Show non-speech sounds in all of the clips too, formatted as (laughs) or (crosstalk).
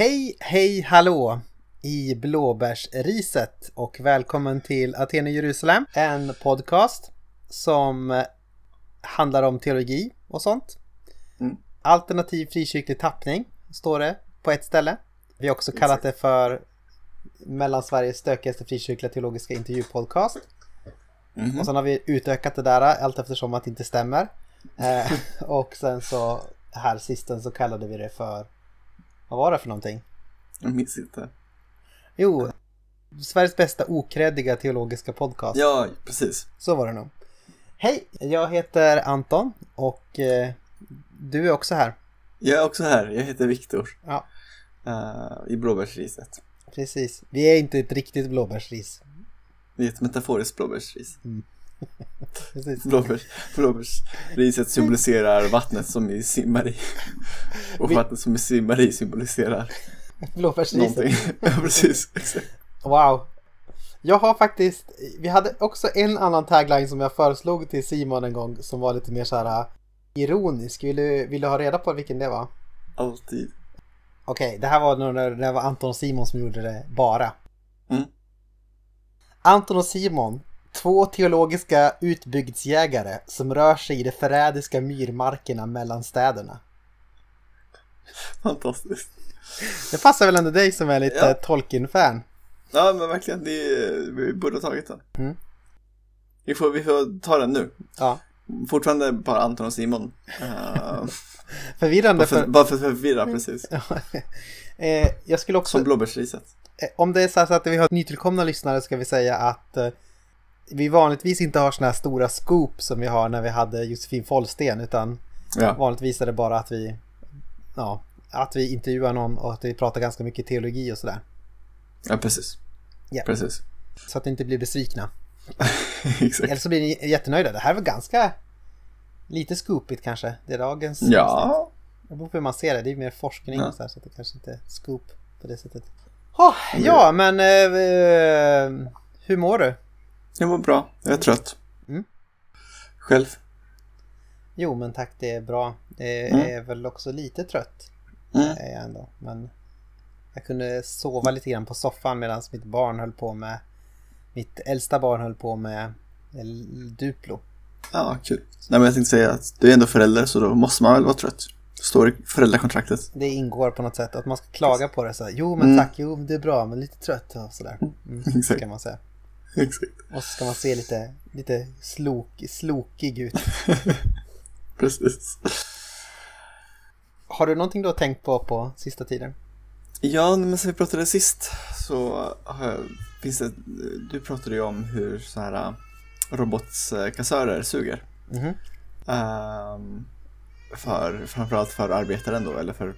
Hej, hej, hallå i blåbärsriset och välkommen till Aten och Jerusalem. En podcast som handlar om teologi och sånt. Mm. Alternativ frikyrklig tappning står det på ett ställe. Vi har också kallat det för Mellansveriges stökigaste frikyrkliga teologiska intervjupodcast. Mhm. Och sen har vi utökat det där allt eftersom att det inte stämmer. Eh, (laughs) och sen så här sisten så kallade vi det för, vad var det för någonting? Jag minns inte. Jo, Sveriges bästa okreddiga teologiska podcast. Ja, precis. Så var det nog. Hej, jag heter Anton och eh, du är också här. Jag är också här. Jag heter Viktor. Ja. Eh, I blåbärsriset. Precis. Vi är inte ett riktigt blåbärsris. Det är ett metaforiskt blåbärsris. Precis. (laughs) Blåbärs, blåbärsriset symboliserar vattnet som vi simmar i. Och vattnet som vi simmar i symboliserar Blåbärsriset. någonting. (laughs) ja, precis. Exakt. Wow. Jag har faktiskt, vi hade också en annan tagline som jag föreslog till Simon en gång som var lite mer så här uh, ironisk. Vill du, vill du ha reda på vilken det var? Alltid. Okej, det här var när det var Anton och Simon som gjorde det bara. Mm. Anton och Simon, två teologiska utbygdsjägare som rör sig i de förrädiska myrmarkerna mellan städerna. Fantastiskt. Det passar väl ändå dig som är lite Ja. Tolkien-fan? Ja, men verkligen. Det är, vi borde ha tagit den. Mm. Vi, får, vi får ta den nu. Ja. Fortfarande bara Anton och Simon. Eh, (laughs) Förvirrande bara, för, för... bara för att förvirra, precis. (laughs) eh, jag skulle också... Som blåbärsriset. Eh, Om det är så att vi har nytillkomna lyssnare ska vi säga att eh, vi vanligtvis inte har såna här stora scoop som vi har när vi hade Josefin Follsten utan Ja. vanligtvis är det bara att vi ja, att vi intervjuar någon och att vi pratar ganska mycket teologi och sådär. ja, precis. Ja. Precis. Så att ni inte blir besvikna. (laughs) Exakt. Eller så blir ni jättenöjda. Det här var ganska lite scoopigt kanske. Det är dagens avsnitt. Ja, Det beror på hur man ser det. Det är mer forskning Ja. och så här så att det kanske inte är scoop på det sättet. Oh, ja, men eh, eh, hur mår du? Jag mår bra. Jag är trött. Mm. Själv? Jo, men tack, det är bra. Det Mm. är väl också lite trött. Mm. Är jag ändå. Men jag kunde sova lite grann på soffan medan mitt barn höll på med mitt äldsta barn höll på med Duplo. Ja, kul. Nej, men jag tänkte säga att du är ändå förälder så då måste man väl vara trött. Står i föräldrakontraktet. Det ingår på något sätt att man ska klaga på det så här. Jo men Mm. tack, jo det är bra men lite trött och sådär. Mm, (laughs) kan man säga. (laughs) Exakt. Och så ska man se lite, lite slok, slokig ut. (laughs) Precis. Har du någonting du har tänkt på på sista tiden? Ja, men sen vi pratade sist så har jag, finns det, du pratade ju om hur så här äh, robotkassörer suger. Mhm. Ehm, för, framförallt för arbetaren då, eller för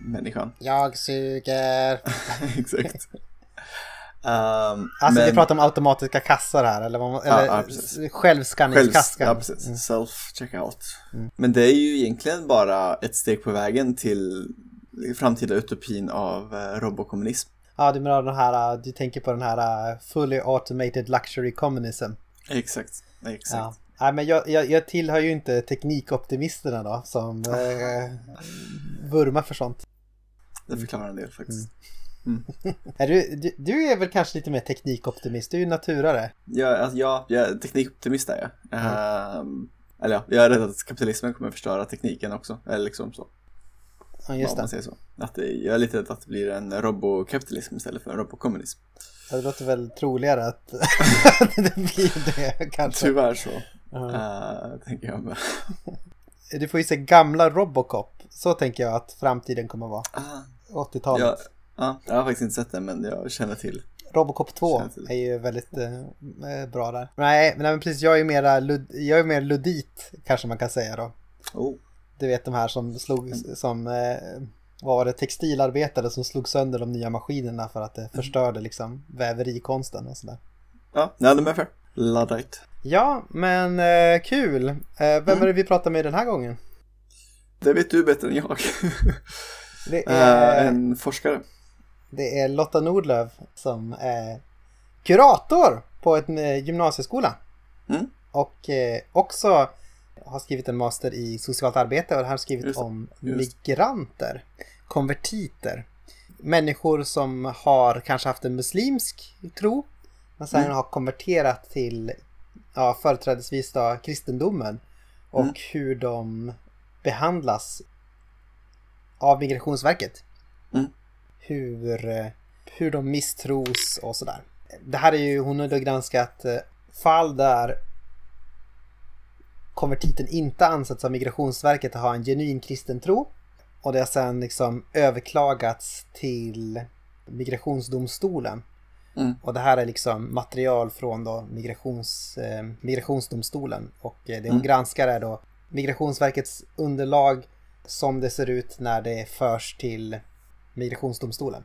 människan. Jag suger. (laughs) Exakt. Ehm, Alltså vi men- pratar om automatiska kassar här eller, man, Ja, eller ja. Själv, självskanningskassar. ja, precis. Mm. Self-checkout. Mm. Men det är ju egentligen bara ett steg på vägen till framtida utopin av eh, robokommunism. Ja, du menar den här, du tänker på den här uh, fully automated luxury communism. Exakt. Exakt. Ja. Nej, men jag, jag, jag tillhör ju inte teknikoptimisterna då som eh, (laughs) vurmar för sånt. Det förklarar en del faktiskt. Är du, du, du är väl kanske lite mer teknikoptimist, du är ju naturare. Ja, alltså, ja, jag är teknikoptimist är jag. Ehm, eller ja, jag är rädd att kapitalismen kommer förstöra tekniken också. Eller liksom så. Ja, just det. så. Att jag är lite rädd att det blir en robokapitalism istället för en robokommunism. Det låter väl troligare (laughs) att det blir det kanske. Tyvärr så, Ja. eh, tänker jag. med. Du får ju se gamla Robocop. Så tänker jag att framtiden kommer vara. Ah, 80-talet. Ja, ja, jag har faktiskt inte sett den, men jag känner till. Robocop 2 Känns det. är ju väldigt eh, eh, bra där. Nej, men nej, men precis. Jag är, mera lud, jag är mer ludit kanske man kan säga då. Oh. Du vet de här som slog som eh, vad var det, textilarbetare som slog sönder de nya maskinerna för att det förstörde liksom väverikonsten och sådär. Ja, de är fair. Luddite. Ja, men eh, kul. Eh, vem Mm. är det vi pratar med den här gången? Det vet du bättre än jag. (laughs) Eh, är, en forskare. Det är Lotta Nordlöf som är kurator på en eh, gymnasieskola. Mm. Och eh, också har skrivit en master i socialt arbete och har skrivit Just om just. migranter, konvertiter. människor som har kanske haft en muslimsk tro men sen Mm. har konverterat till ja, företrädesvis då kristendomen och Mm. hur de behandlas av Migrationsverket. Mm. Hur, eh, hur de misstros och sådär. Det här är ju, hon har då granskat eh, fall där konvertiten inte ansetts av Migrationsverket att ha en genuin kristen tro. Och det har sedan liksom överklagats till Migrationsdomstolen. Mm. Och det här är liksom material från då migrations, eh, Migrationsdomstolen. Och eh, det hon Mm. granskar är då Migrationsverkets underlag som det ser ut när det förs till Migrationsdomstolen.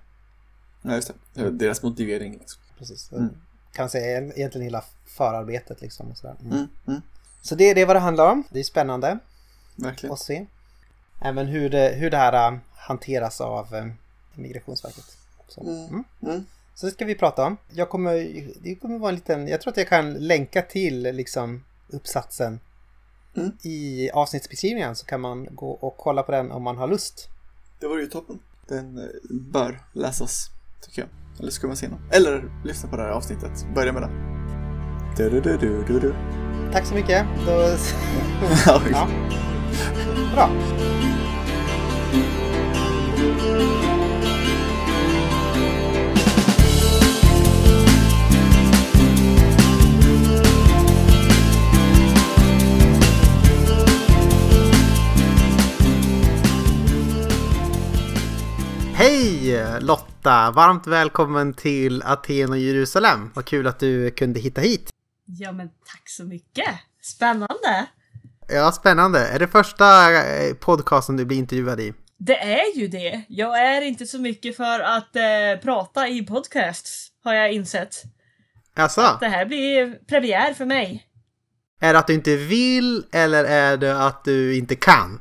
Ja, just det. Deras motivering. Liksom. Precis. Mm. Kan man säga egentligen hela förarbetet liksom. Och sådär. Mm. Mm. Mm. Så det, det är vad det handlar om. Det är spännande Verkligen. att se. Även hur det, hur det här äh, hanteras av äh, Migrationsverket. Så. Mm. Mm. Så det ska vi prata om. Jag kommer, det kommer vara en liten, jag tror att jag kan länka till liksom uppsatsen i avsnittsbeskrivningen så kan man gå och kolla på den om man har lust. Det var ju toppen. Den eh, bör läsas, tycker jag. Eller se någon. Eller lyssna på det här avsnittet. Börja med det. Du, du, du, du. Tack så mycket. Då, (laughs) ja. Bra. Hej Lotta! Varmt välkommen till Aten och Jerusalem. Vad kul att du kunde hitta hit. Ja men tack så mycket! Spännande! Ja, spännande. Är det första eh, podcasten du blir intervjuad i? Det är ju det! Jag är inte så mycket för att eh, prata i podcasts, har jag insett. Alltså, Det här blir premiär för mig. är det att du inte vill eller är det att du inte kan?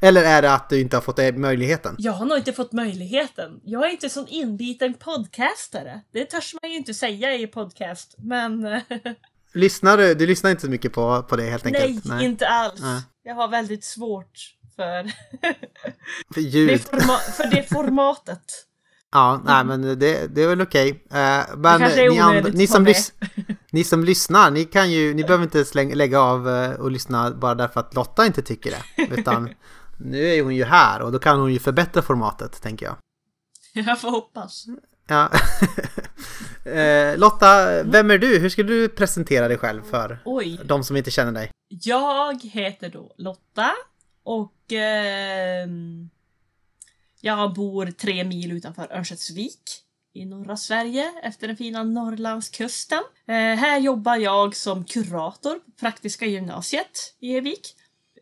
Eller är det att du inte har fått möjligheten? Jag har nog inte fått möjligheten. Jag är inte sån inbiten podcastare. Det törs man ju inte säga i podcast, men eh, (laughs) Lyssnar du? Du lyssnar inte så mycket på, på det helt nej, enkelt? inte alls. Nej. Jag har väldigt svårt för, (laughs) För det, ljud? forma- för det formatet. Ja, nej men det, det är väl okej. Eh, men ni, ni, som (laughs) ni som lyssnar, ni kan ju, ni behöver inte släng, lägga av eh, och lyssna bara därför att Lotta inte tycker det. Utan nu är hon ju här och då kan hon ju förbättra formatet, tänker jag. (laughs) Jag får hoppas. Ja. (laughs) eh, Lotta, vem är du? Hur skulle du presentera dig själv för Oj. de som inte känner dig? Jag heter då Lotta och ehm, jag bor tre mil utanför Örnsköldsvik i norra Sverige efter den fina Norrlandskusten. Eh, här jobbar jag som kurator på Praktiska gymnasiet i Evik.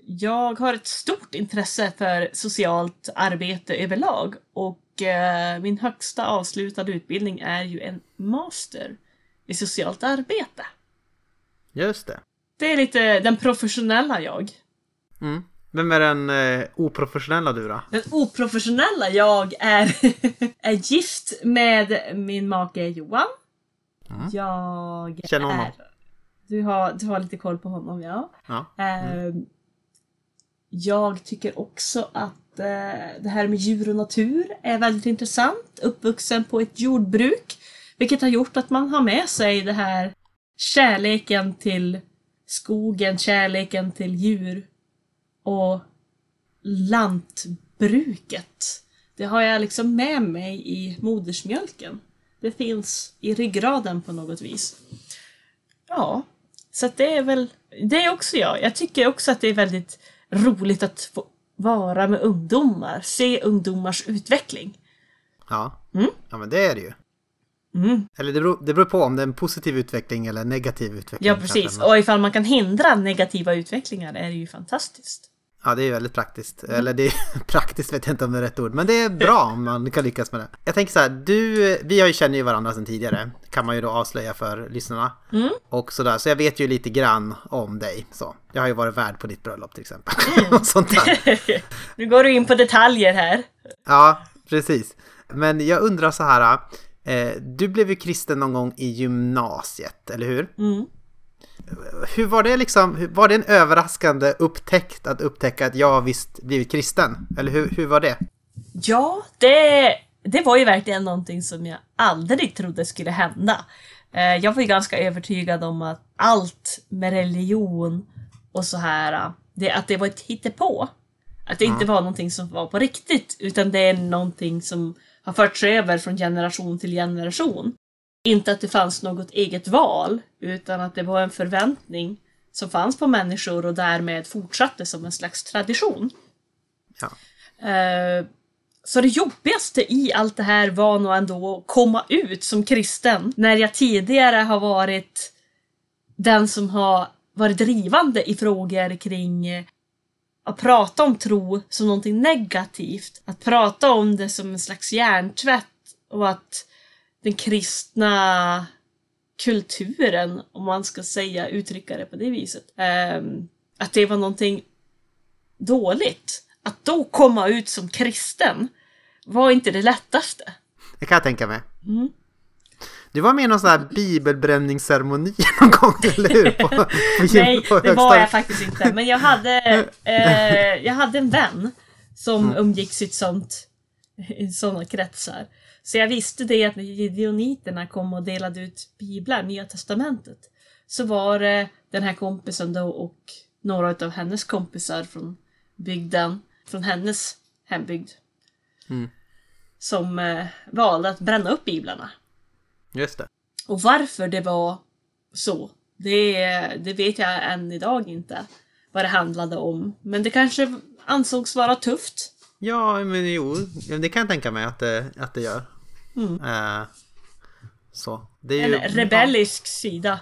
Jag har ett stort intresse för socialt arbete överlag och eh, min högsta avslutade utbildning är ju en master i socialt arbete. Just det. Det är lite den professionella jag. Mm. Vem är den eh, oprofessionella du då? Den oprofessionella jag är, (laughs) är gift med min make Johan. Mm. Jag Känner honom. är... Du har, du har lite koll på honom, ja. Ja. Ehm, jag tycker också att eh, det här med djur och natur är väldigt intressant. Uppvuxen på ett jordbruk. Vilket har gjort att man har med sig det här kärleken till skogen, kärleken till djur och lantbruket. Det har jag liksom med mig i modersmjölken. Det finns i ryggraden på något vis. Ja, så att det är väl, det är också jag. Jag tycker också att det är väldigt roligt att få vara med ungdomar, se ungdomars utveckling. Ja. Mm. ja, men det är det ju. Mm. Eller det beror, det beror på om det är en positiv utveckling eller negativ utveckling. Ja, precis. Och ifall man kan hindra negativa utvecklingar är det ju fantastiskt. Ja, det är väldigt praktiskt. Eller det är (laughs) praktiskt vet jag inte om det är rätt ord. Men det är bra om man kan lyckas med det. Jag tänker så här, du, vi har ju känner ju varandra sedan tidigare. Kan man ju då avslöja för lyssnarna. Mm. Och sådär, så jag vet ju lite grann om dig. Så. Jag har ju varit värd på ditt bröllop till exempel. (laughs) Och sånt där. (laughs) nu går du in på detaljer här. Ja, precis. Men jag undrar så här. Eh, du blev ju kristen någon gång i gymnasiet, eller hur? Mm. Hur var det liksom, var det en överraskande upptäckt att upptäcka att jag visst blivit kristen? Eller hur, hur var det? Ja, det det var ju verkligen någonting som jag aldrig trodde skulle hända. Eh, jag var ju ganska övertygad om att allt med religion och så här, det, att det var ett hittepå. Att det inte var någonting som var på riktigt, utan det är någonting som har förts över från generation till generation. Inte att det fanns något eget val, utan att det var en förväntning som fanns på människor och därmed fortsatte som en slags tradition. Ja. Eh, så det jobbigaste i allt det här var nog ändå att komma ut som kristen när jag tidigare har varit den som har varit drivande i frågor kring eh, att prata om tro som någonting negativt. Att prata om det som en slags hjärntvätt och att den kristna kulturen, om man ska säga, uttrycka det på det viset, ehm, att det var någonting dåligt. Att då komma ut som kristen var inte det lättaste. Det kan jag tänka mig. Mm. Du var med i någon sån här bibelbränningsceremoni (laughs) någon gång, eller hur? På, på, Nej, på det var jag faktiskt inte. Men jag hade, eh, jag hade en vän som Mm. umgicks i sånt, i sådana kretsar. Så jag visste det att när gideoniterna kom och delade ut biblar, Nya Testamentet, så var det den här kompisen då och några av hennes kompisar från bygden, från hennes hembygd, Mm. som eh, valde att bränna upp biblarna. Just det. Och varför det var så, det, det vet jag än idag inte vad det handlade om. Men det kanske ansågs vara tufft. Ja, men jo, det kan jag tänka mig att det, att det gör. Mm. Eh, så. Det är ju, En rebellisk sida.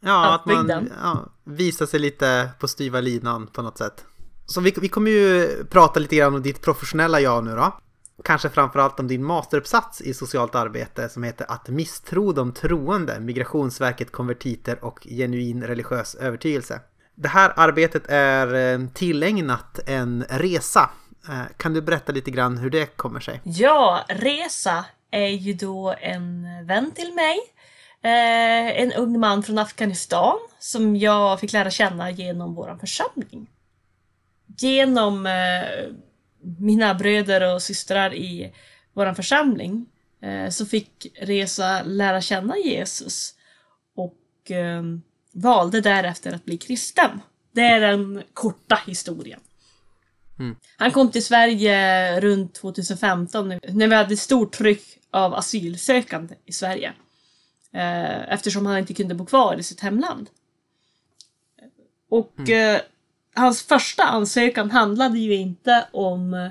Ja, att man ja, visar sig lite på styva linan på något sätt. Så vi, vi kommer ju prata lite grann om ditt professionella jag nu då. Kanske framförallt om din masteruppsats i socialt arbete som heter Att misstro de troende, Migrationsverket, konvertiter och genuin religiös övertygelse. Det här arbetet är eh, tillägnat en resa. Eh, Kan du berätta lite grann hur det kommer sig? Ja, Resa är ju då en vän till mig. Eh, en ung man från Afghanistan som jag fick lära känna genom vår församling. Genom eh, mina bröder och systrar i vår församling eh, så fick Resa lära känna Jesus och eh, valde därefter att bli kristen. Det är den korta historien. Han kom till Sverige runt 2015 nu- när vi hade stort tryck av asylsökande i Sverige. Eh, eftersom han inte kunde bo kvar i sitt hemland. Och eh, hans första ansökan handlade ju inte om,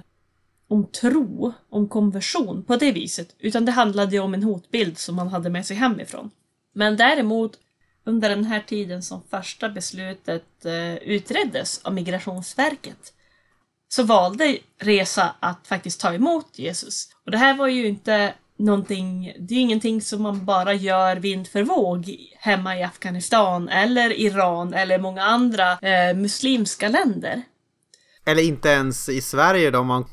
om tro, om konversion på det viset. Utan det handlade ju om en hotbild som han hade med sig hemifrån. Men däremot under den här tiden som första beslutet eh, utreddes av Migrationsverket så valde Resa att faktiskt ta emot Jesus. Och det här var ju inte någonting, det är ingenting som man bara gör vind för våg hemma i Afghanistan eller Iran eller många andra eh, muslimska länder. Eller inte ens i Sverige då, om man,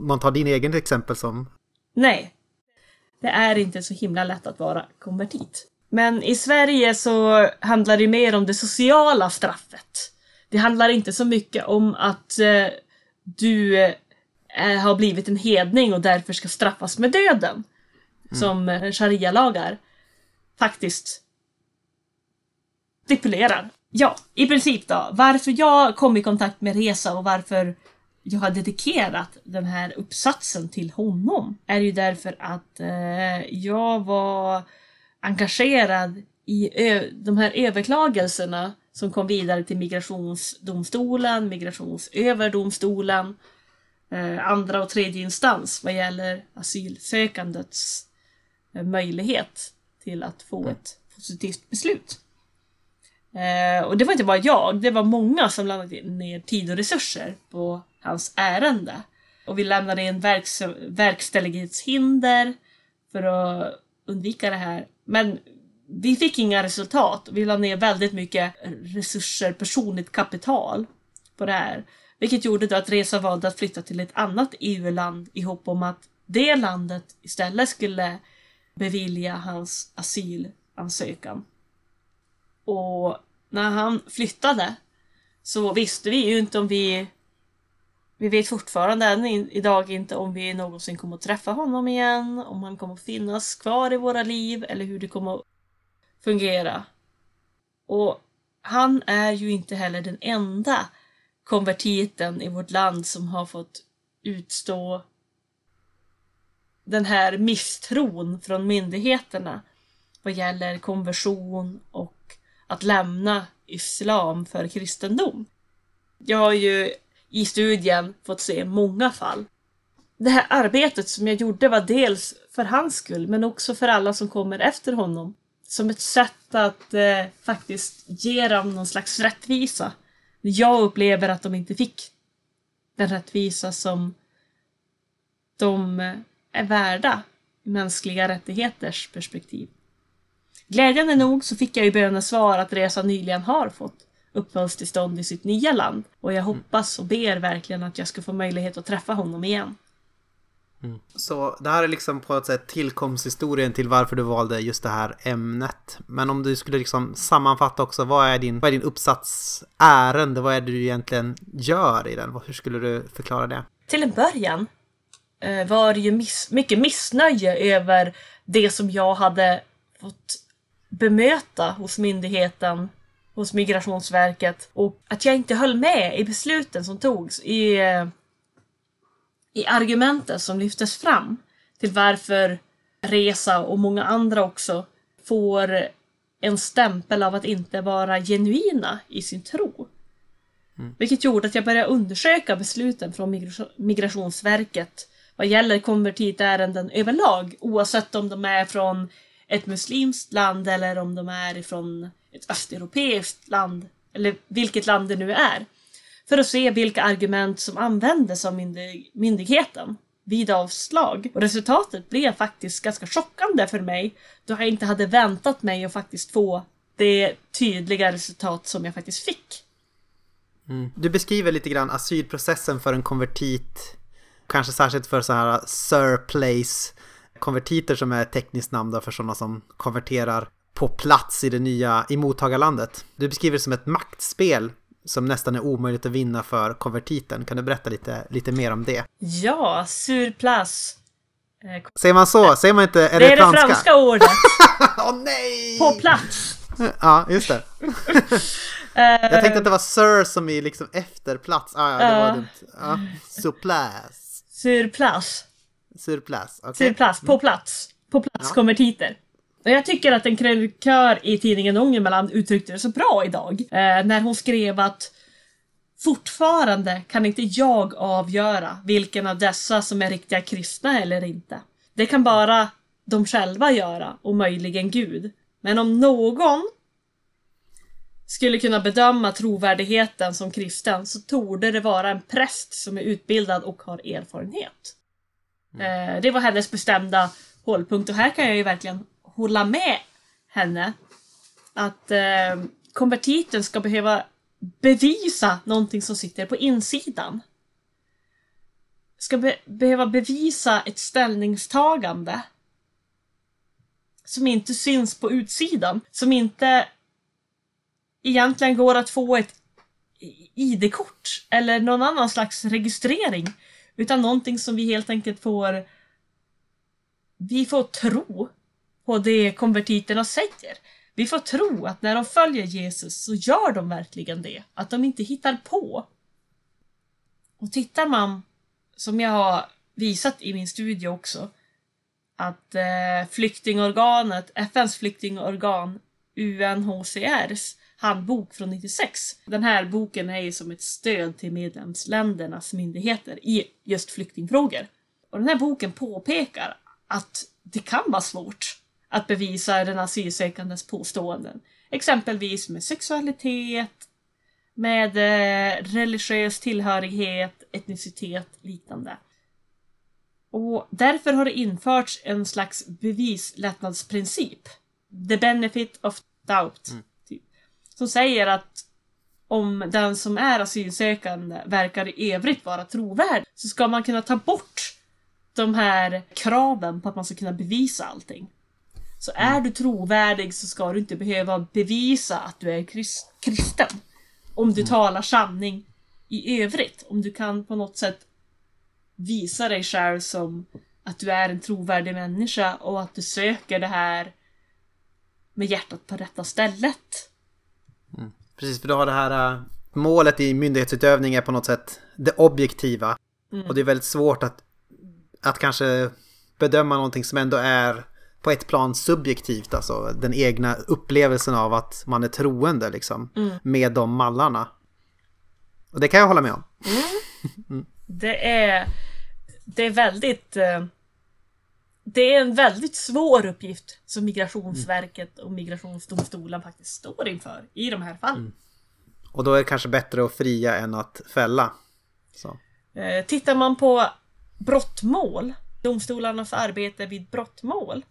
man tar din egen exempel som... Nej, det är inte så himla lätt att vara konvertit. Men i Sverige så handlar det mer om det sociala straffet. Det handlar inte så mycket om att eh, du eh, har blivit en hedning och därför ska straffas med döden. Mm. Som eh, sharia-lagar faktiskt stipulerar. Ja, i princip då. Varför jag kom i kontakt med Reza och varför jag har dedikerat den här uppsatsen till honom är ju därför att eh, jag var engagerad i de här överklagelserna som kom vidare till migrationsdomstolen, migrationsöverdomstolen, eh, andra och tredje instans vad gäller asylsökandets möjlighet till att få ett positivt beslut. Eh, och det var inte bara jag, det var många som lämnade ner tid och resurser på hans ärende. Och vi lämnade in verks verkställighetshinder för att undvika det här. Men vi fick inga resultat. Vi la ner väldigt mycket resurser, personligt kapital på det här. Vilket gjorde då att Resa valde att flytta till ett annat EU-land i hopp om att det landet istället skulle bevilja hans asylansökan. Och när han flyttade så visste vi ju inte om vi Vi vet fortfarande än idag inte om vi någonsin kommer att träffa honom igen, om han kommer att finnas kvar i våra liv eller hur det kommer att fungera. Och han är ju inte heller den enda konvertiten i vårt land som har fått utstå den här misstron från myndigheterna vad gäller konversion och att lämna islam för kristendom. Jag har ju i studien fått se många fall. Det här arbetet som jag gjorde var dels för hans skull men också för alla som kommer efter honom. Som ett sätt att eh, faktiskt ge dem någon slags rättvisa. Jag upplever att de inte fick den rättvisa som de eh, är värda mänskliga rättigheters perspektiv. Glädjande nog så fick jag ju bönesvar att Resa nyligen har fått uppehållstillstånd i sitt nya land och jag hoppas och ber verkligen att jag ska få möjlighet att träffa honom igen. Mm. Så det här är liksom på ett sätt tillkomsthistorien till varför du valde just det här ämnet. Men om du skulle liksom sammanfatta också, vad är din, vad är din uppsats ärende? Vad är det du egentligen gör i den? Hur skulle du förklara det? Till en början var det ju miss mycket missnöje över det som jag hade fått bemöta hos myndigheten, hos Migrationsverket och att jag inte höll med i besluten som togs, i, i argumenten som lyftes fram till varför Resa och många andra också får en stämpel av att inte vara genuina i sin tro. Mm. Vilket gjorde att jag började undersöka besluten från Migrationsverket vad gäller konvertitärenden överlag, oavsett om de är från ett muslimskt land eller om de är ifrån ett östeuropeiskt land eller vilket land det nu är. För att se vilka argument som användes av myndig myndigheten vid avslag. Och resultatet blev faktiskt ganska chockande för mig då jag inte hade väntat mig att faktiskt få det tydliga resultat som jag faktiskt fick. Mm. Du beskriver lite grann asylprocessen för en konvertit, kanske särskilt för så här surplace konvertiter som är tekniskt namn för sådana som konverterar på plats i det nya, i mottagarlandet. Du beskriver det som ett maktspel som nästan är omöjligt att vinna för konvertiten. Kan du berätta lite, lite mer om det? Ja, surplus. Eh, Säger man så? Säger man inte, är det, det är franska? det franska ordet. (laughs) Åh oh, nej! På plats. Ja, just det. (laughs) Jag tänkte att det var Sir som i liksom efterplats. Ah, ja, det var dumt. Ja, surplus. Surplus. Surplus. Okay. Surplus, på plats. På plats ja. konvertiter. Och jag tycker att en krönikör i tidningen Ångermanland uttryckte det så bra idag. Eh, när hon skrev att Fortfarande kan inte jag avgöra vilken av dessa som är riktiga kristna eller inte. Det kan bara de själva göra och möjligen Gud. Men om någon skulle kunna bedöma trovärdigheten som kristen så torde det vara en präst som är utbildad och har erfarenhet. Mm. Eh, det var hennes bestämda hållpunkt och här kan jag ju verkligen hålla med henne. Att eh, konvertiten ska behöva bevisa någonting som sitter på insidan. Ska be behöva bevisa ett ställningstagande som inte syns på utsidan. Som inte egentligen går att få ett ID-kort eller någon annan slags registrering. Utan någonting som vi helt enkelt får... Vi får tro på det konvertiterna säger. Vi får tro att när de följer Jesus så gör de verkligen det. Att de inte hittar på. Och tittar man, som jag har visat i min studie också, att eh, flyktingorganet, FNs flyktingorgan UNHCRs handbok från 96. Den här boken är ju som ett stöd till medlemsländernas myndigheter i just flyktingfrågor. Och den här boken påpekar att det kan vara svårt att bevisa den asylsökandes påståenden. Exempelvis med sexualitet, med eh, religiös tillhörighet, etnicitet, liknande. Och därför har det införts en slags bevislättnadsprincip. The benefit of doubt. Mm. Som säger att om den som är asylsökande verkar i övrigt vara trovärd så ska man kunna ta bort de här kraven på att man ska kunna bevisa allting. Så är du trovärdig så ska du inte behöva bevisa att du är krist kristen. Om du mm. talar sanning i övrigt. Om du kan på något sätt visa dig själv som att du är en trovärdig människa och att du söker det här med hjärtat på rätta stället. Precis, för du har det här äh, målet i myndighetsutövning är på något sätt det objektiva. Och det är väldigt svårt att, att kanske bedöma någonting som ändå är på ett plan subjektivt, alltså den egna upplevelsen av att man är troende liksom, med de mallarna. Och det kan jag hålla med om. (laughs) Det är, det är väldigt... eh, Det är en väldigt svår uppgift som Migrationsverket och Migrationsdomstolen faktiskt står inför i de här fallen. Och då är det kanske bättre att fria än att fälla. Så. Eh, Tittar man på brottmål, domstolarnas arbete vid brottmål,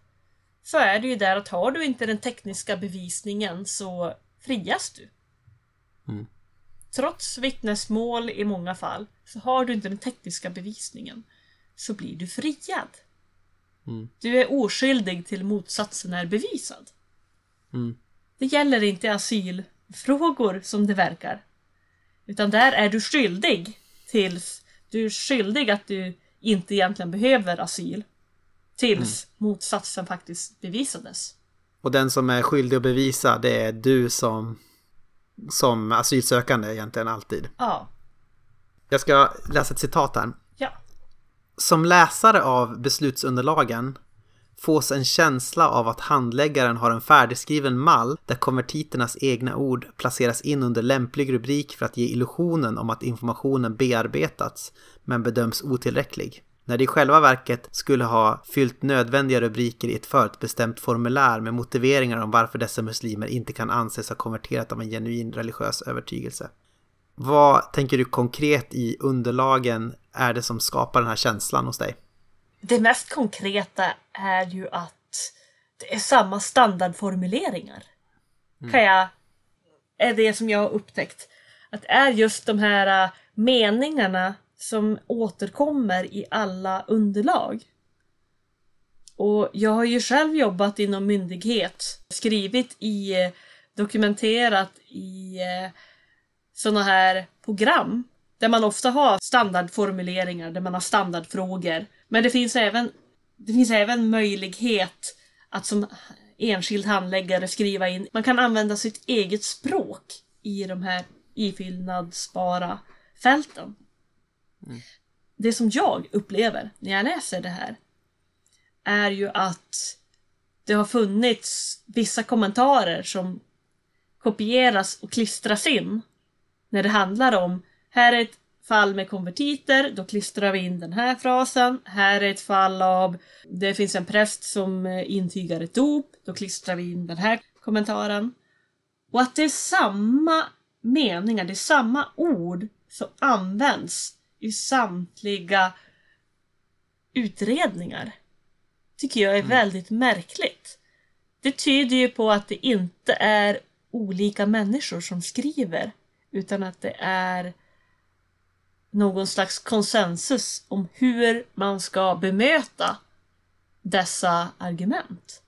så är det ju där att har du inte den tekniska bevisningen så frias du. Mm. Trots vittnesmål i många fall, så har du inte den tekniska bevisningen så blir du friad. Mm. Du är oskyldig till motsatsen är bevisad. Mm. Det gäller inte asylfrågor som det verkar. Utan där är du skyldig tills du är skyldig att du inte egentligen behöver asyl. Tills motsatsen faktiskt bevisades. Och den som är skyldig att bevisa det är du som, som asylsökande egentligen alltid. Ja. Jag ska läsa ett citat här. Som läsare av beslutsunderlagen fås en känsla av att handläggaren har en färdigskriven mall där konvertiternas egna ord placeras in under lämplig rubrik för att ge illusionen om att informationen bearbetats men bedöms otillräcklig. När det i själva verket skulle ha fyllt nödvändiga rubriker i ett förutbestämt formulär med motiveringar om varför dessa muslimer inte kan anses ha konverterat av en genuin religiös övertygelse. Vad tänker du konkret i underlagen är det som skapar den här känslan hos dig? Det mest konkreta är ju att det är samma standardformuleringar. Kan jag, är det som jag har upptäckt. Att det är just de här äh, meningarna som återkommer i alla underlag. Och jag har ju själv jobbat inom myndighet, skrivit i, eh, dokumenterat i sådana här program där man ofta har standardformuleringar, där man har standardfrågor. Men det finns även, det finns även möjlighet att som enskild handläggare skriva in, man kan använda sitt eget språk i de här ifyllnadsbara fälten. Det som jag upplever när jag läser det här är ju att det har funnits vissa kommentarer som kopieras och klistras in när det handlar om här är ett fall med konvertiter, då klistrar vi in den här frasen. Här är ett fall av det finns en präst som eh, intygar ett dop, då klistrar vi in den här kommentaren. Och att det är samma meningar, det är samma ord som används i samtliga utredningar. Tycker jag är väldigt märkligt. Det tyder ju på att det inte är olika människor som skriver utan att det är någon slags konsensus om hur man ska bemöta dessa argument.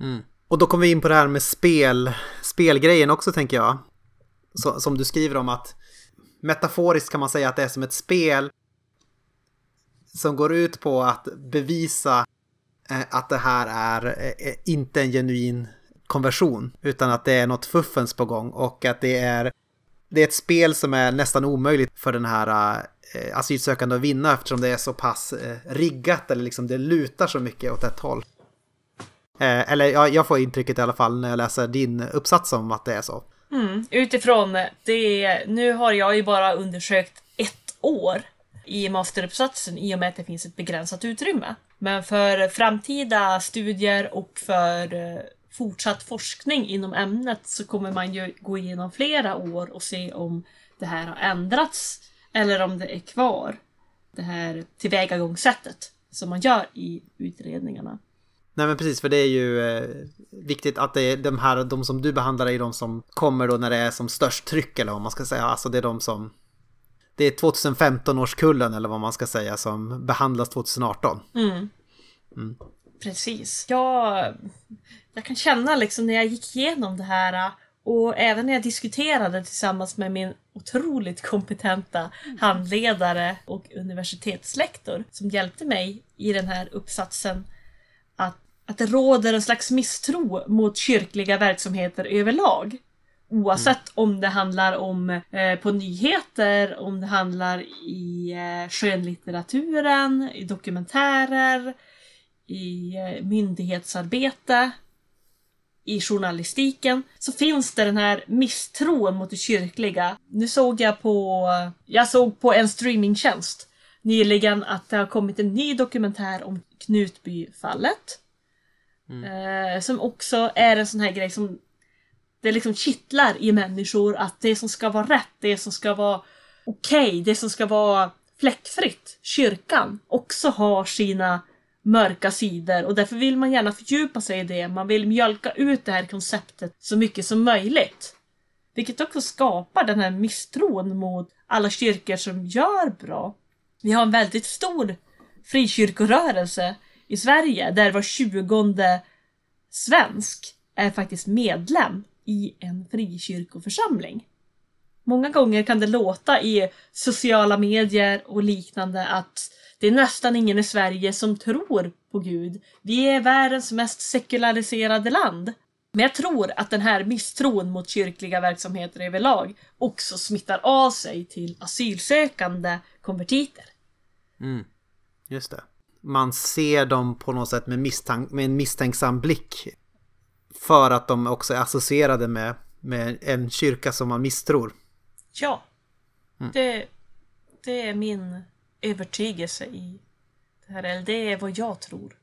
Mm. Och då kommer vi in på det här med spel, spelgrejen också tänker jag. Så, som du skriver om att metaforiskt kan man säga att det är som ett spel som går ut på att bevisa eh, att det här är eh, inte en genuin konversion utan att det är något fuffens på gång och att det är det är ett spel som är nästan omöjligt för den här eh, asylsökande att vinna eftersom det är så pass eh, riggat eller liksom det lutar så mycket åt ett håll. Eh, eller jag, jag får intrycket i alla fall när jag läser din uppsats om att det är så. Mm. Utifrån det, nu har jag ju bara undersökt ett år i masteruppsatsen i och med att det finns ett begränsat utrymme. Men för framtida studier och för eh, fortsatt forskning inom ämnet så kommer man ju gå igenom flera år och se om det här har ändrats eller om det är kvar. Det här tillvägagångssättet som man gör i utredningarna. Nej men precis, för det är ju eh, viktigt att det är de här, de som du behandlar är de som kommer då när det är som störst tryck eller vad man ska säga. Alltså det är de som... Det är 2015 års kullen eller vad man ska säga som behandlas 2018. Mm. Precis. Jag, jag kan känna liksom när jag gick igenom det här Och även när jag diskuterade tillsammans med min otroligt kompetenta handledare och universitetslektor som hjälpte mig i den här uppsatsen att, att det råder en slags misstro mot kyrkliga verksamheter överlag. Oavsett om det handlar om eh, på nyheter, om det handlar i eh, skönlitteraturen, i dokumentärer, i eh, myndighetsarbete, i journalistiken, så finns det den här misstron mot det kyrkliga. Nu såg jag på, jag såg på en streamingtjänst nyligen att det har kommit en ny dokumentär om Knutbyfallet. Eh, som också är en sån här grej som det liksom kittlar i människor att det som ska vara rätt, det som ska vara okej, det som ska vara fläckfritt, kyrkan, också har sina mörka sidor och därför vill man gärna fördjupa sig i det. Man vill mjölka ut det här konceptet så mycket som möjligt. Vilket också skapar den här misstron mot alla kyrkor som gör bra. Vi har en väldigt stor frikyrkorörelse i Sverige där var tjugonde svensk är faktiskt medlem i en frikyrkoförsamling. Många gånger kan det låta i sociala medier och liknande att det är nästan ingen i Sverige som tror på Gud. Vi är världens mest sekulariserade land. Men jag tror att den här misstron mot kyrkliga verksamheter överlag också smittar av sig till asylsökande konvertiter. Mm. Just det. Man ser dem på något sätt med, misstank med en misstänksam blick. För att de också är associerade med, med en kyrka som man misstror. Ja, det, det är min övertygelse i det här. Eller det är vad jag tror.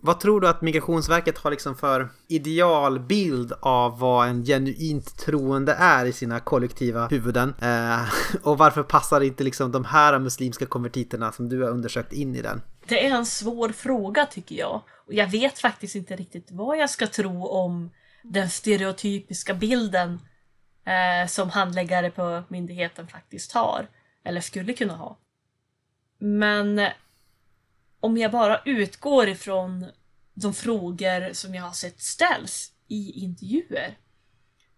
Vad tror du att Migrationsverket har liksom för idealbild av vad en genuint troende är i sina kollektiva huvuden? Eh, och varför passar inte liksom de här muslimska konvertiterna som du har undersökt in i den? Det är en svår fråga tycker jag. Och jag vet faktiskt inte riktigt vad jag ska tro om den stereotypiska bilden eh, som handläggare på myndigheten faktiskt har. Eller skulle kunna ha. Men om jag bara utgår ifrån de frågor som jag har sett ställs i intervjuer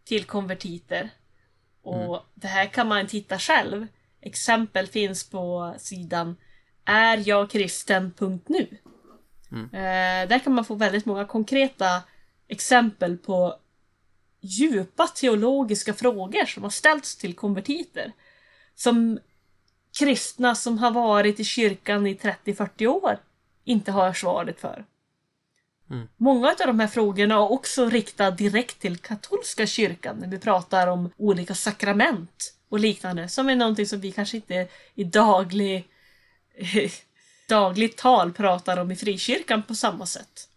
till konvertiter. Och det här kan man titta själv. Exempel finns på sidan är jag kristen.nu. Eh, där kan man få väldigt många konkreta exempel på djupa teologiska frågor som har ställts till konvertiter. Som kristna som har varit i kyrkan i 30-40 år inte har svaret för. Många av de här frågorna är också riktade direkt till katolska kyrkan när vi pratar om olika sakrament och liknande som är någonting som vi kanske inte i daglig, (laughs) dagligt tal pratar om i frikyrkan på samma sätt.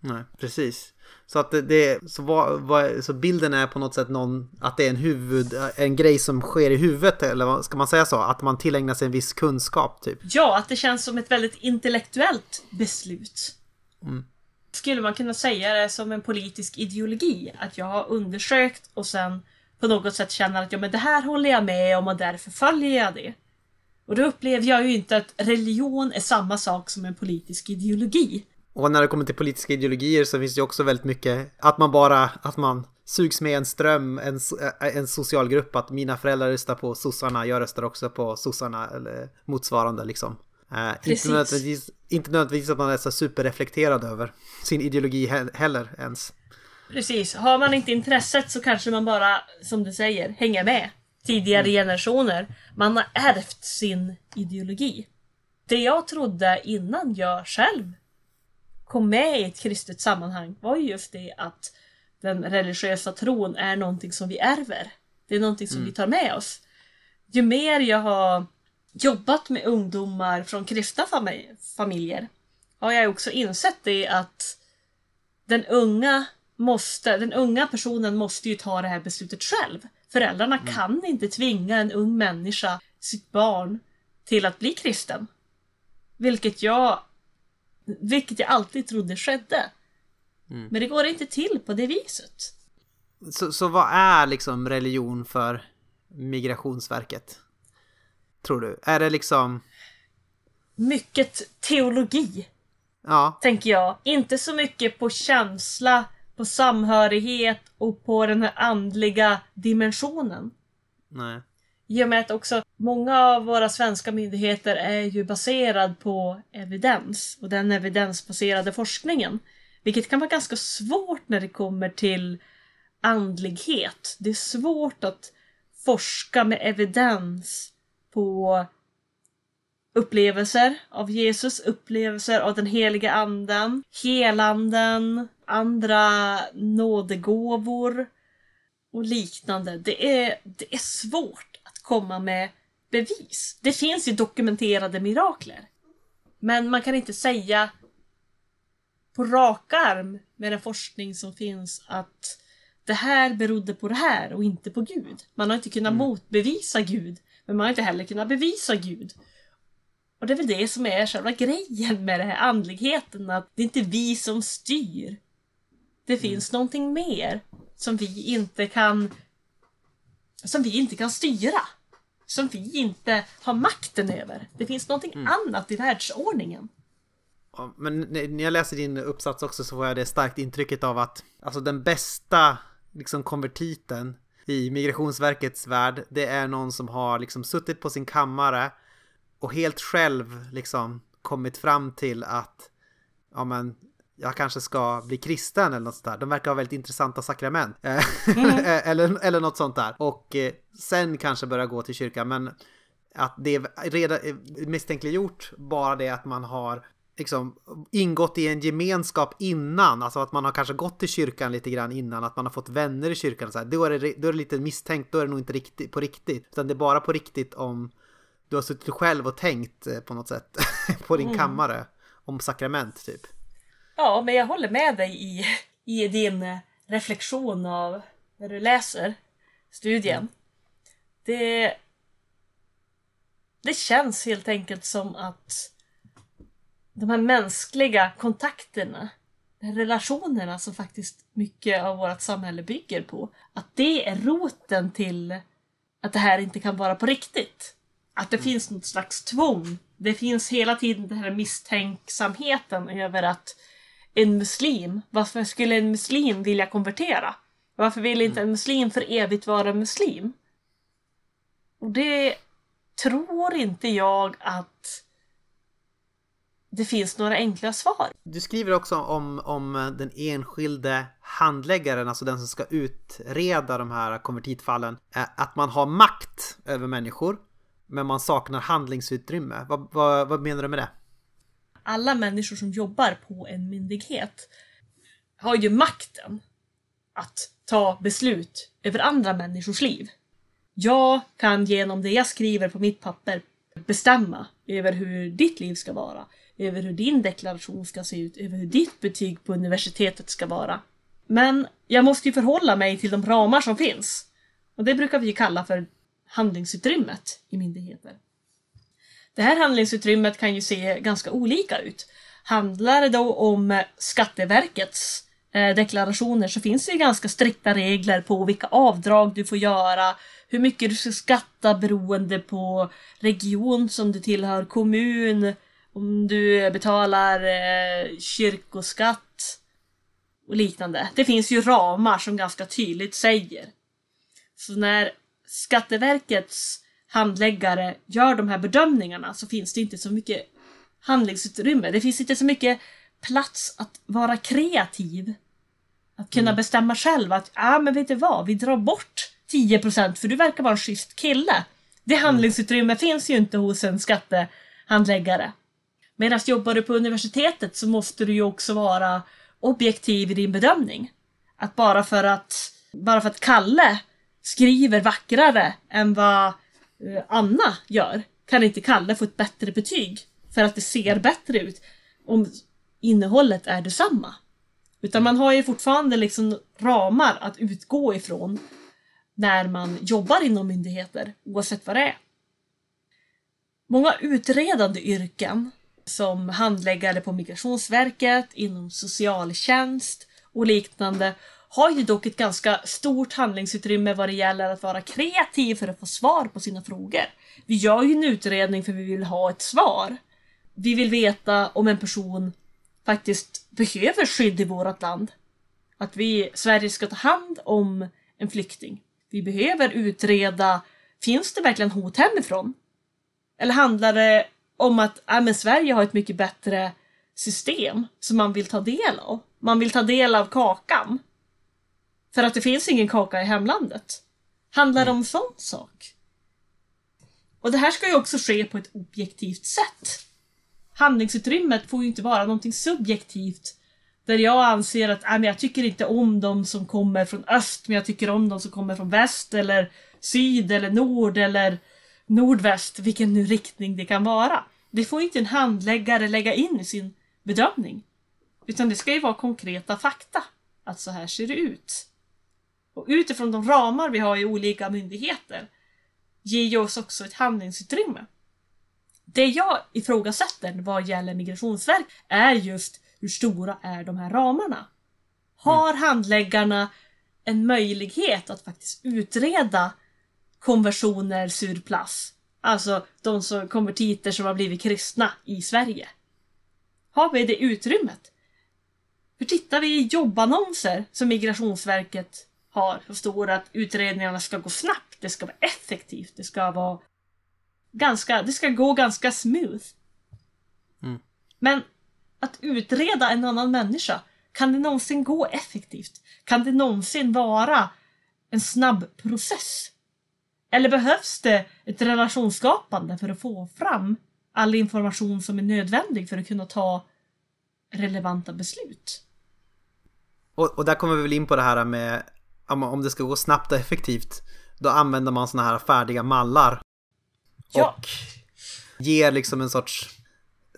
Nej, precis. Så att det, så, vad, vad, så bilden är på något sätt någon, att det är en huvud, en grej som sker i huvudet eller ska man säga så? Att man tillägnar sig en viss kunskap typ. Ja, att det känns som ett väldigt intellektuellt beslut. Mm. Skulle man kunna säga det som en politisk ideologi? Att jag har undersökt och sen på något sätt känner att ja, men det här håller jag med om och därför följer jag det. Och då upplever jag ju inte att religion är samma sak som en politisk ideologi. Och när det kommer till politiska ideologier så finns det också väldigt mycket att man bara, att man sugs med en ström, en, en social grupp, att mina föräldrar röstar på sossarna, jag röstar också på sossarna eller motsvarande liksom. Eh, inte, nödvändigtvis, inte nödvändigtvis att man är så superreflekterad över sin ideologi he- heller ens. Precis, har man inte intresset så kanske man bara, som du säger, hänger med. Tidigare generationer. Man har ärvt sin ideologi. Det jag trodde innan jag själv kom med i ett kristet sammanhang var ju just det att den religiösa tron är någonting som vi ärver. Det är någonting som vi tar med oss. Ju mer jag har jobbat med ungdomar från kristna fami- familjer har jag också insett det att den unga, måste, den unga personen måste ju ta det här beslutet själv. Föräldrarna kan inte tvinga en ung människa, sitt barn, till att bli kristen. Vilket jag, vilket jag alltid trodde skedde. Men det går inte till på det viset. Så, så vad är liksom religion för Migrationsverket? Tror du? Är det liksom, Mycket teologi, ja, tänker jag. Inte så mycket på känsla på samhörighet och på den här andliga dimensionen. Nej. I och med att också många av våra svenska myndigheter är ju baserad på evidens och den evidensbaserade forskningen. Vilket kan vara ganska svårt när det kommer till andlighet. Det är svårt att forska med evidens på upplevelser av Jesus, upplevelser av den heliga anden, helanden, andra nådegåvor och liknande. Det är, det är svårt komma med bevis. Det finns ju dokumenterade mirakler. Men man kan inte säga på rak arm med den forskning som finns att det här berodde på det här och inte på Gud. Man har inte kunnat Mm. motbevisa Gud, men man har inte heller kunnat bevisa Gud. Och det är väl det som är själva grejen med den här andligheten, att det är inte vi som styr. Det finns någonting mer som vi inte kan som vi inte kan styra. Som vi inte har makten över. Det finns någonting annat i världsordningen. Ja, Men när jag läser din uppsats också så får jag det starkt intrycket av att alltså den bästa liksom konvertiten i Migrationsverkets värld det är någon som har liksom suttit på sin kammare och helt själv liksom kommit fram till att ja men jag kanske ska bli kristen eller något sånt där. De verkar ha väldigt intressanta sakrament. (laughs) Eh, eller, eller något sånt där. Och eh, sen kanske börja gå till kyrkan. Men att det är redan eh, misstänkliggjort bara det att man har liksom ingått i en gemenskap innan, alltså att man har kanske gått till kyrkan lite grann innan, att man har fått vänner i kyrkan, så här, då, är det, då är det lite misstänkt, då är det nog inte riktigt, på riktigt, utan det är bara på riktigt om du har suttit själv och tänkt eh, på något sätt (laughs) på din kammare om sakrament typ. Ja, men jag håller med dig i, i din reflektion av när du läser studien. Det, det känns helt enkelt som att de här mänskliga kontakterna, de här relationerna som faktiskt mycket av vårt samhälle bygger på, att det är roten till att det här inte kan vara på riktigt. Att det finns något slags tvång. Det finns hela tiden den här misstänksamheten över att en muslim, varför skulle en muslim vilja konvertera? Varför vill inte en muslim för evigt vara muslim? Och det tror inte jag att det finns några enkla svar. Du skriver också om, om den enskilde handläggaren, alltså den som ska utreda de här konvertitfallen, eh, att man har makt över människor, men man saknar handlingsutrymme. Vad, vad, vad menar du med det? Alla människor som jobbar på en myndighet har ju makten att ta beslut över andra människors liv. Jag kan genom det jag skriver på mitt papper bestämma över hur ditt liv ska vara, över hur din deklaration ska se ut, över hur ditt betyg på universitetet ska vara. Men jag måste ju förhålla mig till de ramar som finns. Och det brukar vi ju kalla för handlingsutrymmet i myndigheter. Det här handlingsutrymmet kan ju se ganska olika ut. Handlar det då om Skatteverkets eh, deklarationer så finns det ju ganska strikta regler på vilka avdrag du får göra, hur mycket du ska skatta beroende på region som du tillhör, kommun, om du betalar eh, kyrkoskatt och liknande. Det finns ju ramar som ganska tydligt säger. Så när Skatteverkets handläggare gör de här bedömningarna så finns det inte så mycket handlingsutrymme. Det finns inte så mycket plats att vara kreativ. Att kunna bestämma själv att, ja ah, men vet du vad, vi drar bort 10% för du verkar vara en schysst kille. Det handlingsutrymme finns ju inte hos en skattehandläggare. Medan jobbar du på universitetet så måste du ju också vara objektiv i din bedömning. Att bara för att, bara för att Kalle skriver vackrare än vad Eh, Anna gör kan inte Kalle få ett bättre betyg för att det ser bättre ut om innehållet är detsamma. Utan man har ju fortfarande liksom ramar att utgå ifrån när man jobbar inom myndigheter, oavsett vad det är. Många utredande yrken som handläggare på Migrationsverket, inom socialtjänst och liknande har ju dock ett ganska stort handlingsutrymme vad det gäller att vara kreativ för att få svar på sina frågor. Vi gör ju en utredning för vi vill ha ett svar. Vi vill veta om en person faktiskt behöver skydd i vårt land. att vi, Sverige ska ta hand om en flykting. Vi behöver utreda, finns det verkligen hot hemifrån? Eller handlar det om att äh, men Sverige har ett mycket bättre system som man vill ta del av? Man vill ta del av kakan. För att det finns ingen kaka i hemlandet. Handlar det om sån sak? Och det här ska ju också ske på ett objektivt sätt. Handlingsutrymmet får ju inte vara någonting subjektivt där jag anser att äh, men jag tycker inte om de som kommer från öst men jag tycker om de som kommer från väst eller syd eller nord eller nordväst, vilken nu riktning det kan vara. Det får inte en handläggare lägga in i sin bedömning. Utan det ska ju vara konkreta fakta. Att så här ser det ut. Och utifrån de ramar vi har i olika myndigheter ger oss också ett handlingsutrymme. Det jag ifrågasätter vad gäller Migrationsverk är just hur stora är de här ramarna? Har handläggarna en möjlighet att faktiskt utreda konversioner sur place? Alltså de som konvertiter som har blivit kristna i Sverige. Har vi det utrymmet? För tittar vi i jobbannonser som Migrationsverket har så står det att utredningarna ska gå snabbt, det ska vara effektivt, det ska vara ganska, det ska gå ganska smooth. Mm. Men att utreda en annan människa, kan det någonsin gå effektivt? Kan det någonsin vara en snabb process? Eller behövs det ett relationsskapande för att få fram all information som är nödvändig för att kunna ta relevanta beslut? Och, och där kommer vi väl in på det här med om det ska gå snabbt och effektivt. Då använder man såna här färdiga mallar. Ja. Och ger liksom en sorts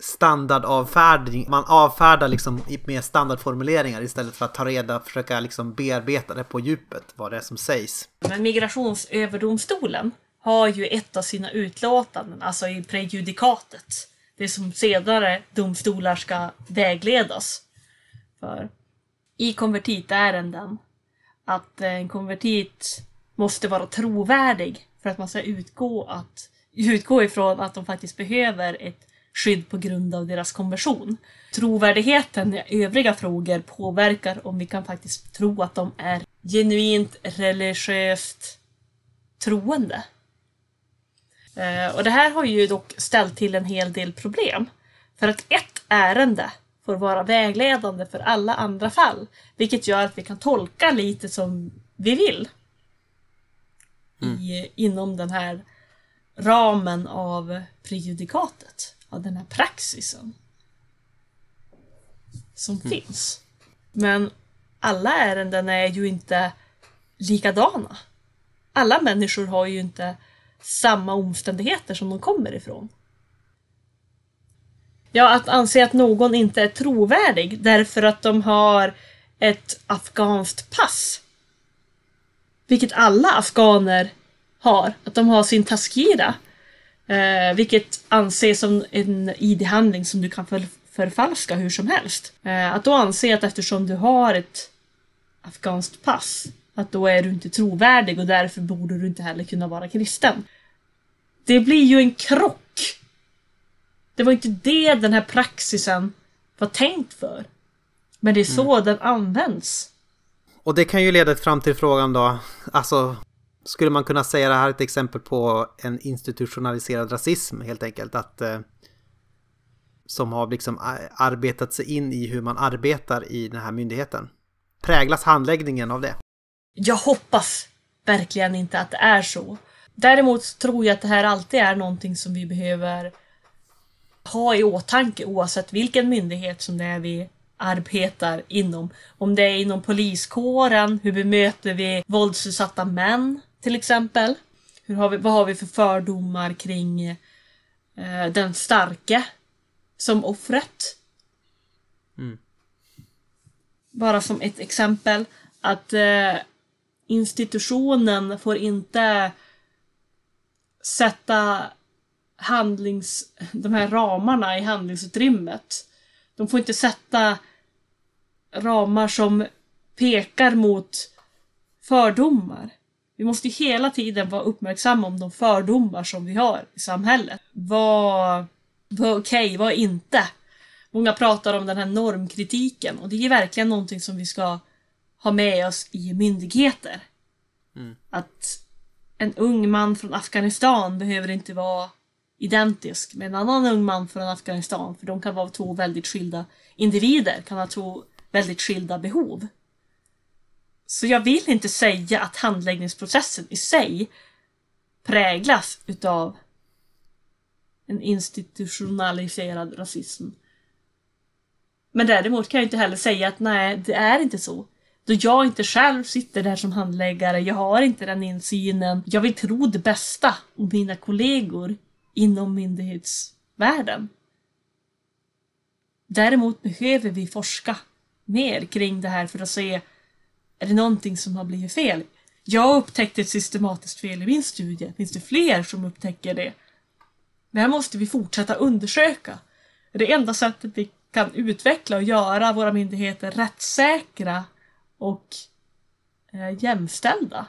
standardavfärdning. Man avfärdar liksom med standardformuleringar istället för att ta reda och försöka liksom bearbeta det på djupet, vad det är som sägs. Men Migrationsöverdomstolen har ju ett av sina utlåtanden, alltså i prejudikatet, det som senare domstolar ska vägledas för. I konvertitärenden, att en konvertit måste vara trovärdig för att man ska utgå, att, utgå ifrån att de faktiskt behöver ett skydd på grund av deras konversion. Trovärdigheten i övriga frågor påverkar om vi kan faktiskt tro att de är genuint religiöst troende. Eh, och det här har ju dock ställt till en hel del problem. För att ett ärende får vara vägledande för alla andra fall. Vilket gör att vi kan tolka lite som vi vill. I, inom den här ramen av prejudikatet av den här praxisen som finns. Men alla ärenden är ju inte likadana. Alla människor har ju inte samma omständigheter som de kommer ifrån. Ja, att anse att någon inte är trovärdig därför att de har ett afghanskt pass. Vilket alla afghaner har. Att de har sin taskira. Eh, vilket anses som en ID-handling som du kan för, förfalska hur som helst. Eh, att då anse att eftersom du har ett afghanskt pass, att då är du inte trovärdig och därför borde du inte heller kunna vara kristen. Det blir ju en krock. Det var inte det den här praxisen var tänkt för. Men det är så den används. Och det kan ju leda fram till frågan då, alltså skulle man kunna säga det här är ett exempel på en institutionaliserad rasism helt enkelt? Att eh, som har liksom arbetat sig in i hur man arbetar i den här myndigheten. Präglas handläggningen av det? Jag hoppas verkligen inte att det är så. Däremot tror jag att det här alltid är någonting som vi behöver ha i åtanke oavsett vilken myndighet som det är vi arbetar inom. Om det är inom poliskåren, hur bemöter vi våldsutsatta män till exempel? Hur har vi, vad har vi för fördomar kring eh, den starke som offret? Mm. Bara som ett exempel att eh, institutionen får inte sätta handlings, de här ramarna i handlingsutrymmet. De får inte sätta ramar som pekar mot fördomar. Vi måste hela tiden vara uppmärksamma om de fördomar som vi har i samhället. Vad, vad är okej, okay, vad är inte? Många pratar om den här normkritiken och det är verkligen någonting som vi ska ha med oss i myndigheter. Att en ung man från Afghanistan behöver inte vara identisk med en annan ung man från Afghanistan för de kan vara två väldigt skilda individer, kan ha två väldigt skilda behov. Så jag vill inte säga att handläggningsprocessen i sig präglas utav en institutionaliserad rasism. Men däremot kan jag inte heller säga att nej, det är inte så. Då jag inte själv sitter där som handläggare, jag har inte den insynen. Jag vill tro det bästa om mina kollegor inom myndighetsvärlden. Däremot behöver vi forska mer kring det här för att se är det någonting som har blivit fel? Jag upptäckte ett systematiskt fel i min studie. Finns det fler som upptäcker det? Det här måste vi fortsätta undersöka. Det enda sättet vi kan utveckla och göra våra myndigheter rättssäkra och eh, jämställda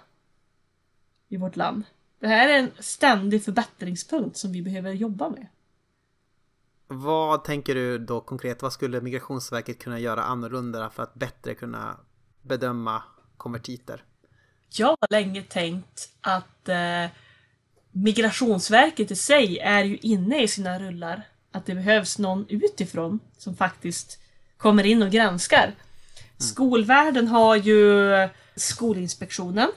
i vårt land. Det här är en ständig förbättringspunkt som vi behöver jobba med. Vad tänker du då konkret? Vad skulle Migrationsverket kunna göra annorlunda för att bättre kunna bedöma konvertiter? Jag har länge tänkt att eh, Migrationsverket i sig är ju inne i sina rullar. Att det behövs någon utifrån som faktiskt kommer in och granskar. Skolvärlden har ju Skolinspektionen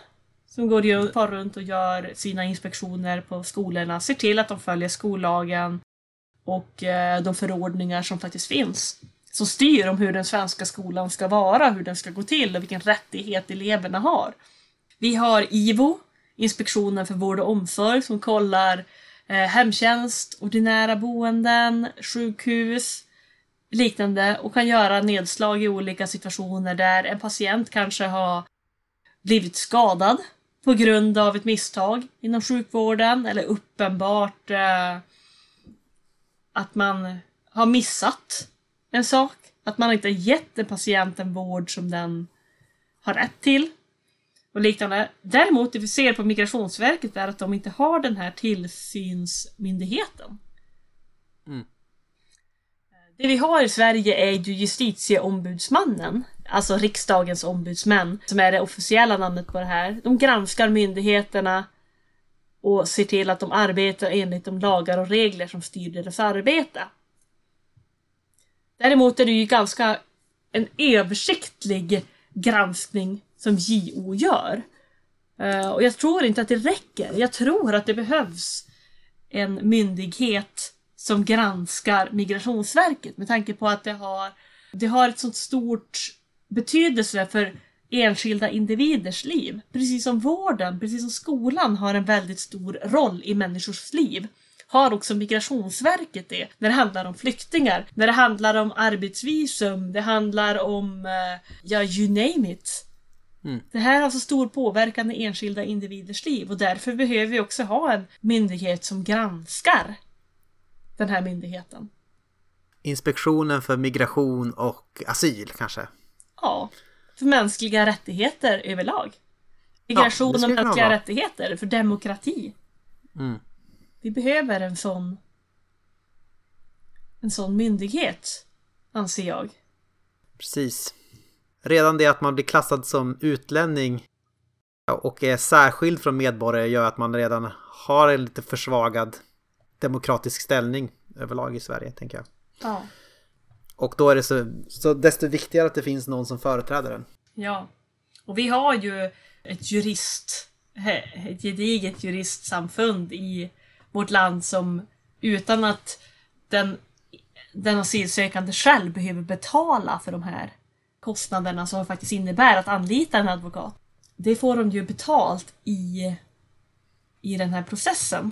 som går ju far runt och gör sina inspektioner på skolorna, ser till att de följer skollagen och eh, de förordningar som faktiskt finns. Som styr om hur den svenska skolan ska vara, hur den ska gå till och vilken rättighet eleverna har. Vi har IVO, Inspektionen för vård och omsorg, som kollar eh, hemtjänst, ordinära boenden, sjukhus, liknande och kan göra nedslag i olika situationer där en patient kanske har blivit skadad på grund av ett misstag inom sjukvården eller uppenbart eh, att man har missat en sak. Att man inte gett en patient en vård som den har rätt till. Och liknande. Däremot det vi ser på Migrationsverket är att de inte har den här tillsynsmyndigheten. Mm. Det vi har i Sverige är ju justitieombudsmannen, alltså riksdagens ombudsmän, som är det officiella namnet på det här. De granskar myndigheterna och ser till att de arbetar enligt de lagar och regler som styr deras arbete. Däremot är det ju ganska en översiktlig granskning som JO gör. Eh, och jag tror inte att det räcker. Jag tror att det behövs en myndighet som granskar Migrationsverket med tanke på att det har, det har ett sånt stort betydelse för enskilda individers liv. Precis som vården, precis som skolan har en väldigt stor roll i människors liv har också Migrationsverket det. När det handlar om flyktingar, när det handlar om arbetsvisum, det handlar om, eh, ja, you name it. Mm. Det här har så stor påverkan i enskilda individers liv och därför behöver vi också ha en myndighet som granskar den här myndigheten. Inspektionen för migration och asyl kanske? Ja, för mänskliga rättigheter överlag. Migration skulle och mänskliga rättigheter, för demokrati. Mm. Vi behöver en sån en sån myndighet, anser jag. Precis. Redan det att man blir klassad som utlänning och är särskild från medborgare gör att man redan har en lite försvagad demokratisk ställning överlag i Sverige, tänker jag. Ja. Och då är det så, så desto viktigare att det finns någon som företräder den. Ja. Och vi har ju ett jurist, ett gediget juristsamfund i vårt land som utan att den, den asylsökande själv behöver betala för de här kostnaderna som faktiskt innebär att anlita en advokat. Det får de ju betalt i, i den här processen.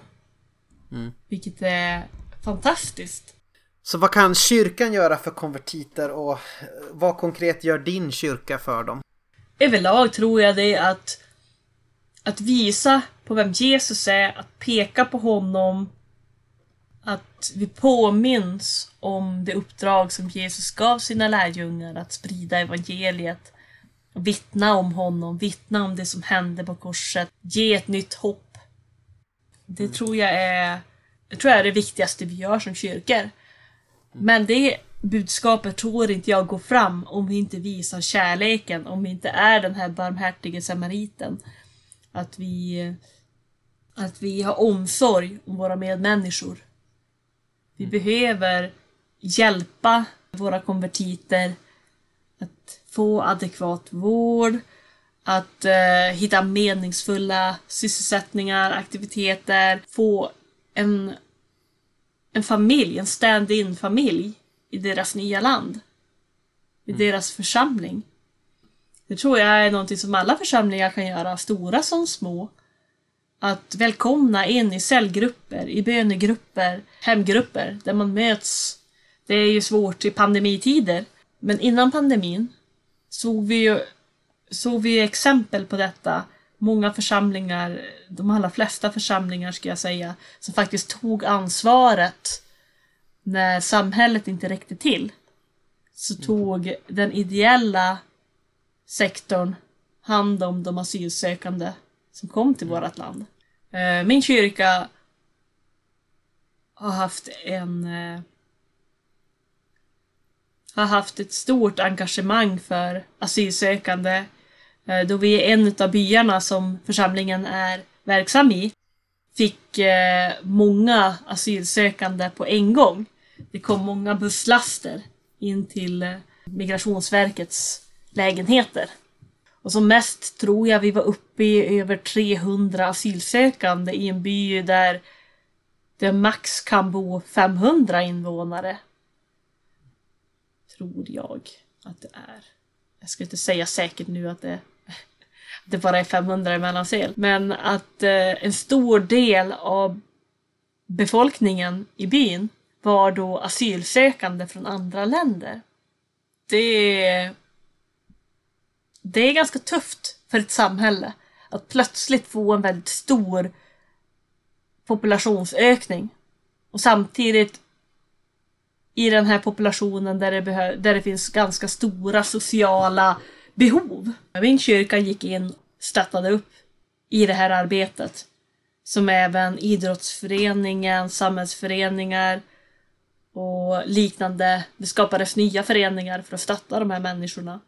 Mm. Vilket är fantastiskt. Så vad kan kyrkan göra för konvertiter och eh, vad konkret gör din kyrka för dem? överlag tror jag det är att, att visa på vem Jesus är, att peka på honom, att vi påminns om det uppdrag som Jesus gav sina lärjungar att sprida evangeliet, vittna om honom, vittna om det som hände på korset, ge ett nytt hopp. Det tror jag är, det tror jag är det viktigaste vi gör som kyrkor. Men det budskapet tror inte jag går fram om vi inte visar kärleken, om vi inte är den här barmhärtige samariten. Att vi, att vi har omsorg om våra medmänniskor. Vi behöver hjälpa våra konvertiter att få adekvat vård, att eh, hitta meningsfulla sysselsättningar, aktiviteter, få en, en familj, en stand-in familj i deras nya land. I deras församling. Det tror jag är någonting som alla församlingar kan göra, stora som små. Att välkomna in i cellgrupper, i bönegrupper, hemgrupper där man möts. Det är ju svårt i pandemitider, men innan pandemin såg vi ju såg vi exempel på detta. Många församlingar, de allra flesta församlingar ska jag säga, som faktiskt tog ansvaret när samhället inte räckte till. Så tog den ideella sektorn hand om de asylsökande som kom till vårt land. Eh, Min kyrka har haft en eh, har haft ett stort engagemang för asylsökande Eh, då vi är en av byarna som församlingen är verksam i fick eh, många asylsökande på en gång. Det kom många busslaster in till eh, Migrationsverkets lägenheter. Och som mest tror jag vi var uppe i över 300 asylsökande i en by där det max kan bo 500 invånare. Tror jag att det är. Jag ska inte säga säkert nu att det, det bara är 500 i Mellansel. Men att eh, en stor del av befolkningen i byn var då asylsökande från andra länder. Det, det är ganska tufft för ett samhälle att plötsligt få en väldigt stor populationsökning och samtidigt i den här populationen där det, behö- där det finns ganska stora sociala behov. Min kyrka gick in stöttade upp i det här arbetet. Som även idrottsföreningen, samhällsföreningar och liknande. Det skapades nya föreningar för att stötta de här människorna.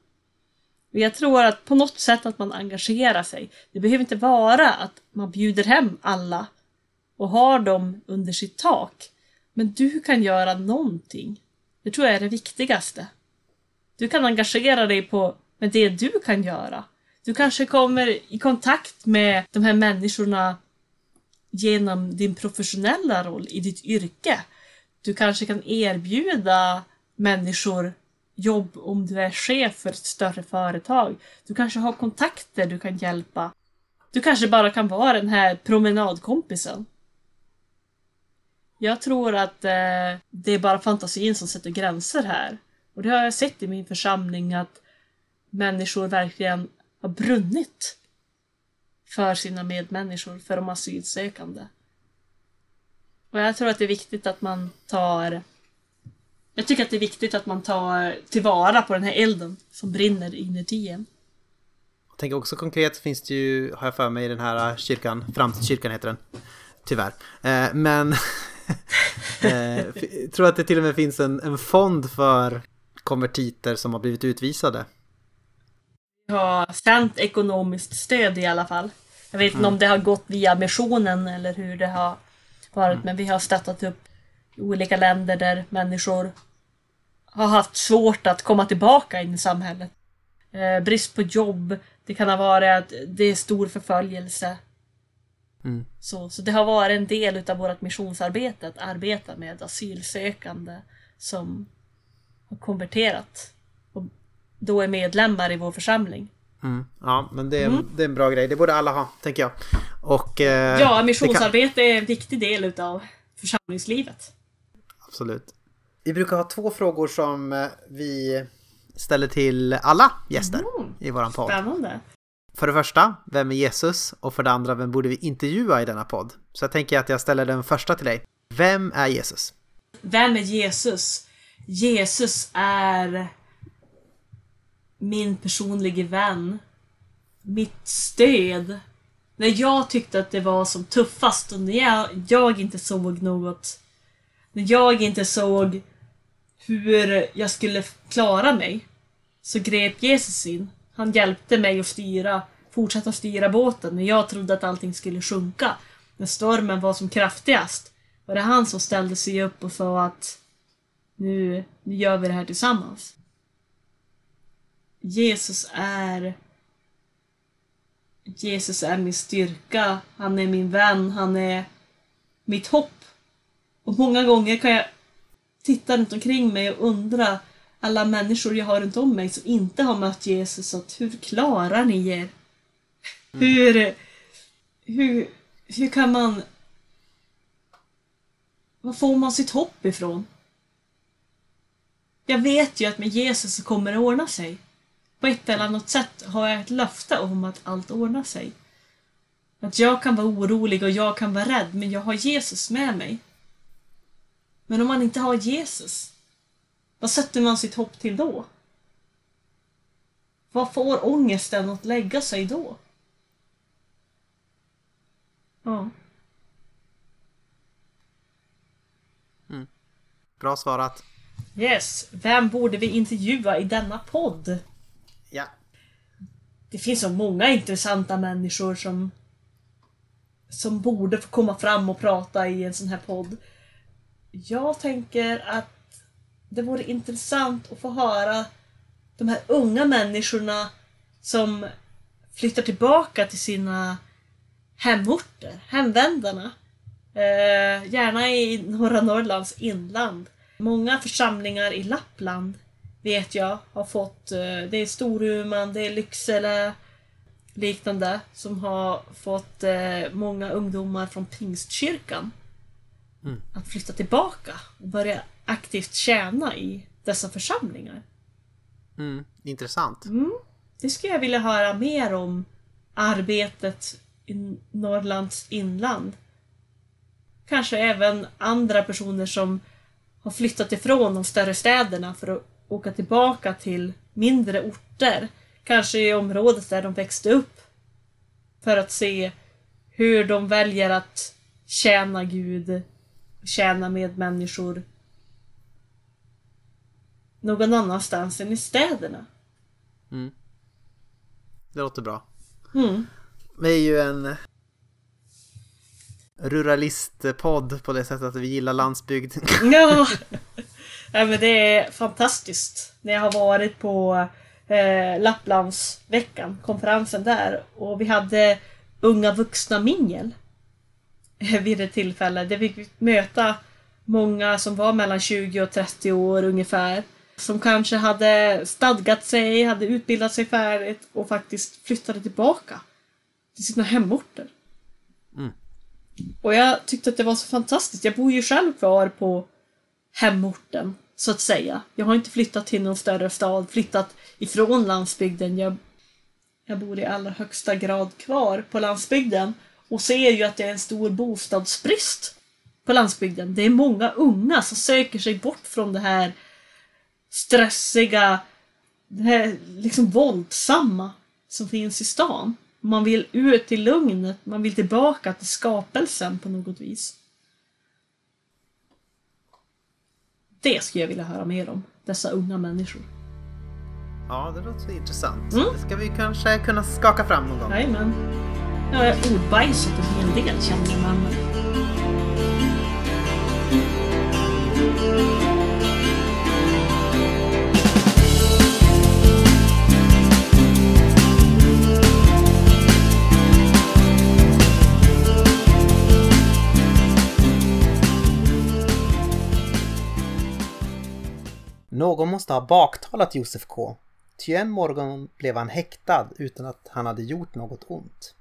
Jag tror att på något sätt att man engagerar sig. Det behöver inte vara att man bjuder hem alla och har dem under sitt tak. Men du kan göra någonting. Det tror jag är det viktigaste. Du kan engagera dig på med det du kan göra. Du kanske kommer i kontakt med de här människorna genom din professionella roll i ditt yrke. Du kanske kan erbjuda människor jobb om du är chef för ett större företag. Du kanske har kontakter du kan hjälpa. Du kanske bara kan vara den här promenadkompisen. Jag tror att eh, det är bara fantasin som sätter gränser här. Och det har jag sett i min församling att människor verkligen har brunnit för sina medmänniskor, för de asylsökande. Och jag tror att det är viktigt att man tar jag tycker att det är viktigt att man tar tillvara på den här elden som brinner inuti en. Jag tänker också konkret finns det ju, har jag för mig, i den här kyrkan, Framtidskyrkan heter den. Tyvärr. Eh, men (laughs) eh, jag tror att det till och med finns en, en fond för konvertiter som har blivit utvisade. Vi har sänt ekonomiskt stöd i alla fall. Jag vet inte om det har gått via missionen eller hur det har varit, men vi har stöttat upp olika länder där människor har haft svårt att komma tillbaka in i samhället. Eh, brist på jobb, det kan ha varit att det är stor förföljelse. Mm. Så, så det har varit en del utav vårt missionsarbete att arbeta med asylsökande som har konverterat då är medlemmar i vår församling. Mm. Ja, men det är, Mm. det är en bra grej. Det borde alla ha, tänker jag. Och... Eh, Ja, det kan- missionsarbete är en viktig del utav församlingslivet. Absolut. Vi brukar ha två frågor som eh, vi ställer till alla gäster Mm. i våran podd. Spännande. För det första, vem är Jesus? Och för det andra, vem borde vi intervjua i denna podd? Så jag tänker att jag ställer den första till dig. Vem är Jesus? Vem är Jesus? Jesus är min personliga vän. Mitt stöd. När jag tyckte att det var som tuffast och när jag, jag inte såg något. När jag inte såg hur jag skulle klara mig så grep Jesus in. Han hjälpte mig att styra, fortsätta styra båten när jag trodde att allting skulle sjunka. När stormen var som kraftigast var det han som ställde sig upp och sa att nu, nu gör vi det här tillsammans. Jesus är Jesus är min styrka, han är min vän, han är mitt hopp. Och många gånger kan jag titta runt omkring mig och undra alla människor jag har runt om mig som inte har mött Jesus, att hur klarar ni er? Hur, hur, hur kan man... Var får man sitt hopp ifrån? Jag vet ju att med Jesus så kommer det ordna sig. På ett eller annat sätt har jag ett löfte om att allt ordnar sig. Att jag kan vara orolig och jag kan vara rädd, men jag har Jesus med mig. Men om man inte har Jesus, vad sätter man sitt hopp till då? Vad får ångesten att lägga sig då? Ja. Bra svarat. Yes, vem borde vi intervjua i denna podd? Ja. Det finns så många intressanta människor som som borde få komma fram och prata i en sån här podd. Jag tänker att det vore intressant att få höra de här unga människorna som flyttar tillbaka till sina hemorter, hemvändarna. Eh, gärna i norra Norrlands inland. Många församlingar i Lappland vet jag har fått, eh, det är Storuman, det är Lycksele, liknande som har fått eh, många ungdomar från Pingstkyrkan Mm. att flytta tillbaka och börja aktivt tjäna i dessa församlingar. Mm, intressant. Mm. Det skulle jag vilja höra mer om arbetet i Norrlands inland. Kanske även andra personer som har flyttat ifrån de större städerna för att åka tillbaka till mindre orter. Kanske i området där de växte upp. För att se hur de väljer att tjäna Gud, tjäna medmänniskor någon annanstans än i städerna. Mm. Det låter bra. Mm. Vi är ju en ruralistpodd på det sättet att vi gillar landsbygd. Ja. (laughs) ja, men det är fantastiskt. När jag har varit på eh, Lapplandsveckan, konferensen där, och vi hade unga vuxna mingel (laughs) vid ett tillfälle där vi fick möta många som var mellan 20 och 30 år ungefär. Som kanske hade stadgat sig, hade utbildat sig färdigt och faktiskt flyttade tillbaka till sina hemorter. Mm. Och jag tyckte att det var så fantastiskt. Jag bor ju själv kvar på hemorten, så att säga. Jag har inte flyttat till någon större stad, flyttat ifrån landsbygden. Jag, jag bor i allra högsta grad kvar på landsbygden och ser ju att det är en stor bostadsbrist på landsbygden. Det är många unga som söker sig bort från det här stressiga, det här liksom våldsamma som finns i stan. Man vill ut till lugnet, man vill tillbaka till skapelsen på något vis. Det skulle jag vilja höra mer om, dessa unga människor. Ja, det låter intressant. Mm. Det ska vi kanske kunna skaka fram någon gång. Jajamän. Jag har ordbajsat en hel del känner jag Någon måste ha baktalat Josef K. Ty en morgon blev han häktad utan att han hade gjort något ont.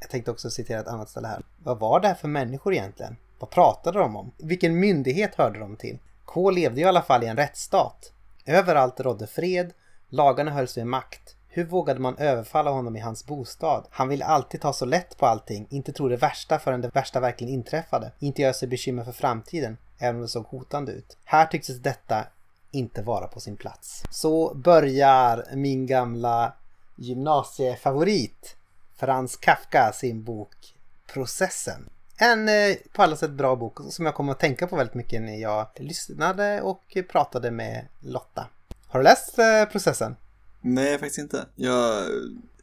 Jag tänkte också citera ett annat ställe här. Vad var det här för människor egentligen? Vad pratade de om? Vilken myndighet hörde de till? K levde ju i alla fall i en rättsstat. Överallt rådde fred, lagarna hölls vid makt. Hur vågade man överfalla honom i hans bostad? Han ville alltid ta så lätt på allting, inte tro det värsta förrän det värsta verkligen inträffade. Inte göra sig bekymmer för framtiden, även om det såg hotande ut. Här tycktes detta inte vara på sin plats. Så börjar min gamla gymnasiefavorit Frans Kafka sin bok Processen. En eh, på alla sätt bra bok som jag kom att tänka på väldigt mycket när jag lyssnade och pratade med Lotta. Har du läst eh, processen? Nej, faktiskt inte. Jag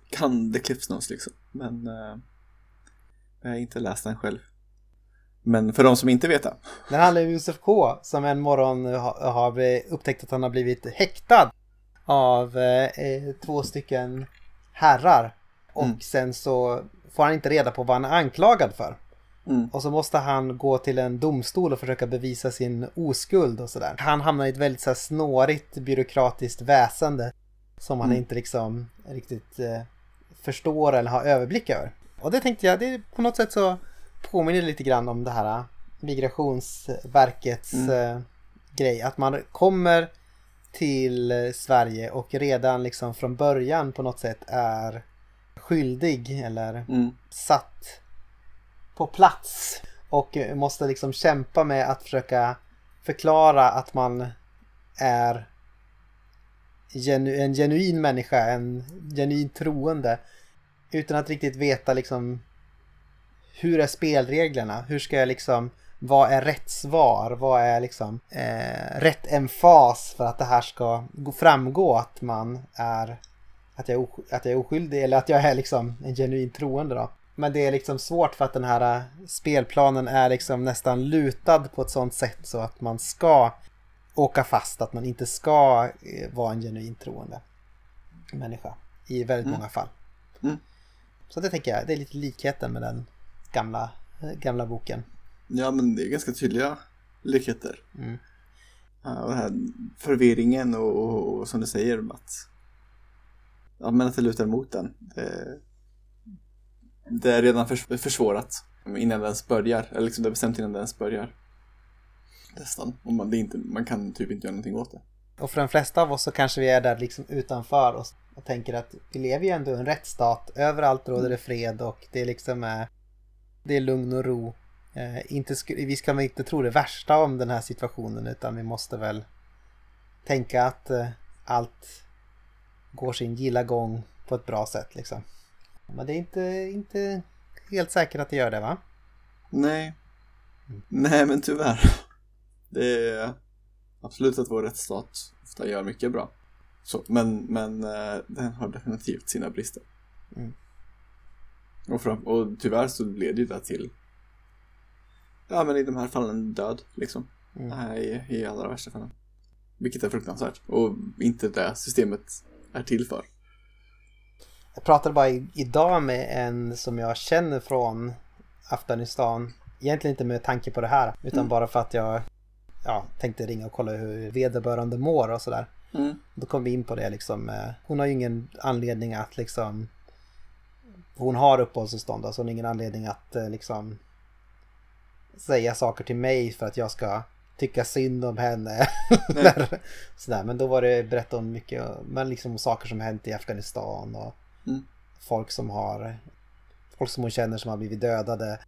kan The Clips Notes liksom. Men eh, jag har inte läst den själv. Men för de som inte vet det. Den handlar om Josef K som en morgon ha- har upptäckt att han har blivit häktad av eh, två stycken herrar. Och Mm. sen så får han inte reda på vad han är anklagad för. Mm. Och så måste han gå till en domstol och försöka bevisa sin oskuld och sådär. Han hamnar i ett väldigt så här, snårigt byråkratiskt väsende. Som han Mm. inte liksom riktigt eh, förstår eller har överblick över. Och det tänkte jag, det är på något sätt så påminner lite grann om det här Migrationsverkets Mm. eh, grej. Att man kommer till eh, Sverige och redan liksom från början på något sätt är skyldig eller Mm. satt på plats och måste liksom kämpa med att försöka förklara att man är genu en genuin människa, en genuin troende utan att riktigt veta liksom hur är spelreglerna? Hur ska jag liksom vad är rätt svar? Vad är liksom eh, rätt emfas för att det här ska gå- framgå att man är att jag, är att jag är oskyldig eller att jag är liksom en genuin troende då. Men det är liksom svårt för att den här eh, spelplanen är liksom nästan lutad på ett sånt sätt så att man ska åka fast, att man inte ska eh, vara en genuin troende människa i väldigt Mm. många fall. Mm. Så det tänker jag, det är lite likheten med den gamla, eh, gamla boken. Ja, men det är ganska tydliga likheter. Mm. Ja, och den här förvirringen och, och, och som du säger att ja, men att det lutar emot den. Det, det är redan förs- försvårat innan det ens börjar. Eller liksom det är bestämt innan det ens börjar. Nästan. Och man, det är inte, man kan typ inte göra någonting åt det. Och för de flesta av oss så kanske vi är där liksom utanför och, och tänker att vi lever ju ändå i en rättsstat. Överallt råder det fred och det är liksom eh, det är lugn och ro. Eh, inte, vi ska väl inte tro det värsta om den här situationen utan vi måste väl tänka att eh, allt går sin gilla gång på ett bra sätt liksom. Men det är inte, inte helt säkert att det gör det va? Nej. Mm. Nej, men tyvärr. Det är absolut att vår rättsstat ofta gör mycket bra. Så, men, men eh, den har definitivt sina brister. Mm. Och, fram, och tyvärr så leder ju det till Ja men i de här fallen död liksom. Mm. I, I allra värsta fallen. Vilket är fruktansvärt. Och inte det systemet är till för. Jag pratade bara i, idag med en som jag känner från Afghanistan. Egentligen inte med tanke på det här utan Mm. bara för att jag ja, tänkte ringa och kolla hur vederbörande mår och sådär. Mm. Då kom vi in på det liksom. eh, Hon har ju ingen anledning att liksom hon har uppehållstillstånd, alltså hon har ingen anledning att eh, liksom säga saker till mig för att jag ska tycka synd om henne. (laughs) Sådär. Men då var det, berättade hon mycket, men liksom saker som hänt i Afghanistan och Mm. folk som har, folk som hon känner som har blivit dödade.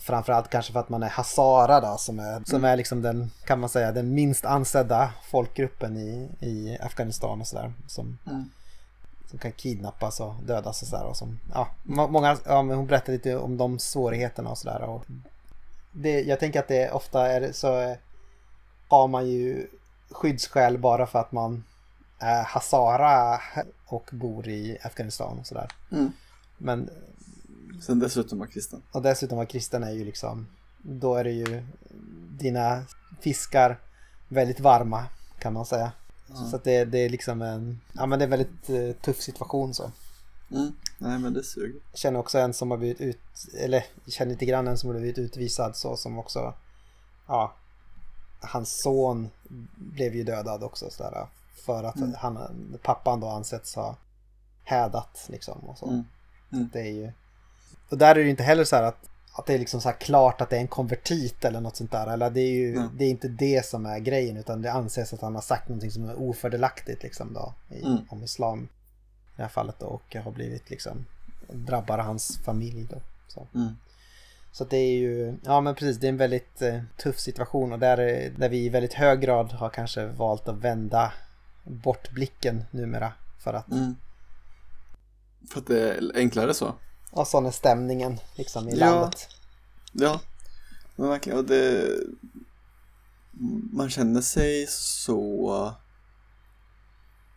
Framförallt kanske för att man är Hazara då, som är, som är liksom den, kan man säga, den minst ansedda folkgruppen i, i Afghanistan och sådär. Som, Mm. Som kan kidnappas och dödas och sådär. Och som, ja, må- många, ja, men hon berättade lite om de svårigheterna och sådär. Jag tänker att det ofta är så har man ju skyddsskäl bara för att man är Hazara och bor i Afghanistan och sådär. Mm. Men Sen dessutom var kristen. och dessutom var kristen är ju liksom då är det ju dina fiskar väldigt varma kan man säga. Ja. Så att det, det är liksom en, ja men det är en väldigt eh, tuff situation så. Mm. Nej men det suger. Jag känner också en som har blivit ut, eller känner lite grann en som har blivit utvisad så som också, ja, hans son blev ju dödad också sådär. För att Mm. han, pappan då ansetts ha hädat liksom och så. Mm. Mm. Det är ju, och där är det ju inte heller så här att, att det är liksom så klart att det är en konvertit eller något sånt där. Eller det är ju, Nej. det är inte det som är grejen utan det anses att han har sagt någonting som är ofördelaktigt liksom då. I, Mm. Om islam i det här fallet då och har blivit liksom drabbar hans familj då. Så, Mm. så det är ju, ja men precis, det är en väldigt eh, tuff situation och där, är- där vi i väldigt hög grad har kanske valt att vända bort blicken numera. För att, Mm. För att det är enklare så. Och sån är stämningen liksom i Ja. landet. Ja, men verkligen. Och det, man känner sig så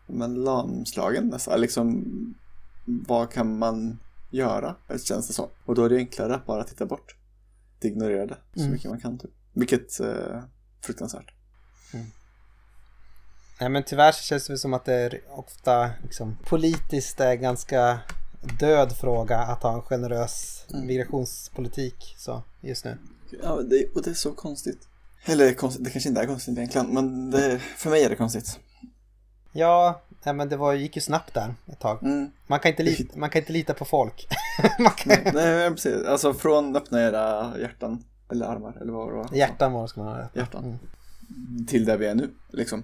men lamslagen nästan. Liksom, vad kan man göra? Känns det som. Och då är det enklare att bara titta bort. Att ignorera det så Mm. mycket man kan. Typ. Vilket eh, fruktansvärt. Nej men tyvärr så känns det som att det är ofta liksom, politiskt är ganska död fråga att ha en generös Mm. migrationspolitik så just nu. Ja, det, och det är så konstigt. Eller konstigt, det kanske inte är konstigt egentligen, men det, för mig är det konstigt. Ja, nej, men det var, gick ju snabbt där ett tag. Mm. Man kan inte, lita, man kan inte lita på folk. (laughs) man kan, Nej, nej, precis. Alltså från öppna era hjärtan, eller armar, eller vad det var. hjärtan var det ska man ha. Hjärtan. Mm, Till där vi är nu, liksom.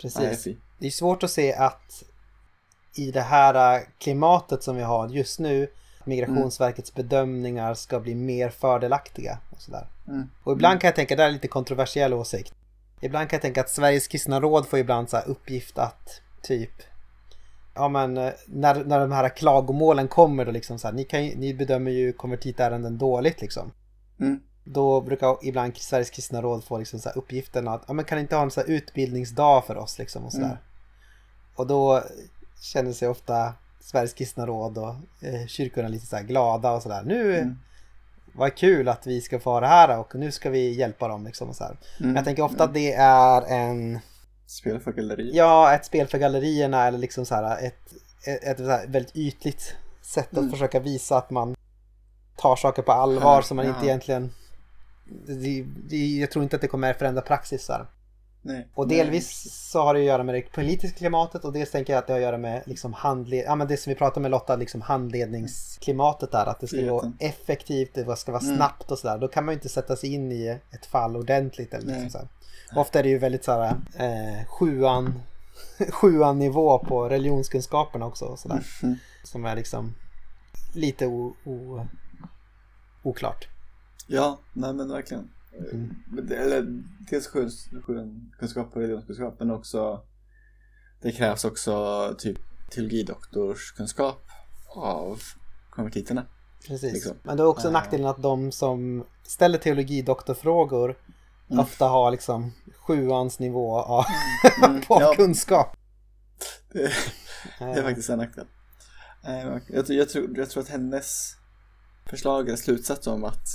precis. Nej. Det är svårt att se att i det här äh, klimatet som vi har just nu Migrationsverkets bedömningar ska bli mer fördelaktiga och sådär. Mm. Och ibland kan jag tänka, det här är lite kontroversiell åsikt. Ibland kan jag tänka att Sveriges kristna råd får ibland så uppgift att typ Ja men eh, när, när de här klagomålen kommer då liksom så här, ni, kan ju, ni bedömer ju konvertitärenden dåligt liksom. Mm. Då brukar ibland Sveriges kristna råd få liksom så här uppgiften att ja, men kan ni inte ha en så här utbildningsdag för oss liksom och sådär. Mm. Och då känner sig ofta Sveriges kristna råd och eh, kyrkorna lite så här glada och sådär. Nu, Mm. vad kul att vi ska få ha det här och nu ska vi hjälpa dem liksom och så här. Mm. Jag tänker ofta att det är en, Spel för galleri. ja ett spel för gallerierna eller liksom så här ett, ett, ett så här väldigt ytligt sätt att Mm. försöka visa att man tar saker på allvar som man inte egentligen det, det, jag tror inte att det kommer förändra praxis där. Nej. Och Nej. delvis så har det att göra med det politiska klimatet och dels tänker jag att det har att göra med liksom handled... ja, men det som vi pratade med Lotta, liksom handledningsklimatet där. Att det ska gå Friheten. effektivt, det ska vara Mm. snabbt och sådär. Då kan man ju inte sätta sig in i ett fall ordentligt. Eller liksom så. Ofta är det ju väldigt så här, eh, sjuan, (laughs) sjuan nivå på religionskunskaperna också. Och sådär, Mm. Som är liksom lite o, o, oklart. Ja, nej men verkligen. Mm. Eller dels kunskap och religionskunskap men också det krävs också typ teologidoktorskunskap av konvertiterna. Precis. Liksom. Men det är också nackdelen att de som ställer teologidoktorfrågor Mm. ofta har liksom sjuans nivå av, Mm, (laughs) på ja, kunskap. det, det är faktiskt en nackdel. Eh, Jag, tror- jag, tror, jag tror att hennes förslag eller slutsats om att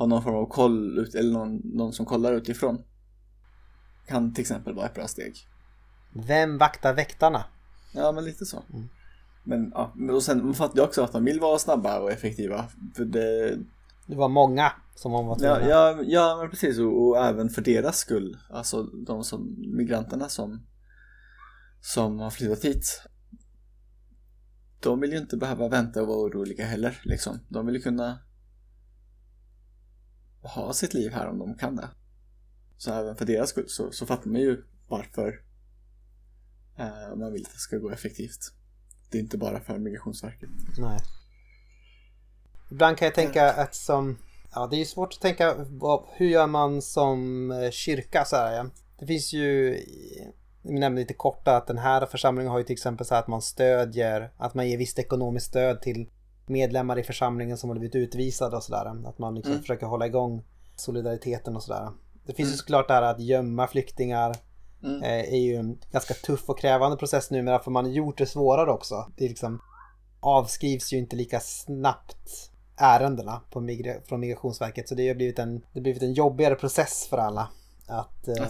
ha någon form av koll ut, eller någon, någon som kollar utifrån kan till exempel vara ett bra steg. Vem vaktar väktarna? Ja, men lite så. Mm. Men ja, och sen man fattar jag också att de vill vara snabba och effektiva. För det, Det var många som var tvungna. ja, ja, ja, men precis. Och, och även för deras skull. Alltså de som, migranterna som, som har flyttat hit. De vill ju inte behöva vänta och vara oroliga heller. Liksom. De vill ju kunna ha sitt liv här om de kan det. Så även för deras skull så, så fattar man ju varför eh, man vill att det ska gå effektivt. Det är inte bara för Migrationsverket. Nej. Ibland kan jag tänka att som... Ja, det är ju svårt att tänka vad, hur gör man som eh, kyrka så här. Ja. Det finns ju... Vi nämnde lite kort att den här församlingen har ju till exempel så här att man stödjer, att man ger visst ekonomiskt stöd till medlemmar i församlingen som har blivit utvisade och sådär. Att man liksom Mm. försöker hålla igång solidariteten och sådär. Det finns ju Mm. såklart det här att gömma flyktingar Mm. eh, är ju en ganska tuff och krävande process numera för man har gjort det svårare också. Det liksom avskrivs ju inte lika snabbt ärendena på migra- från Migrationsverket så det har blivit en, det har blivit en jobbigare process för alla att, eh,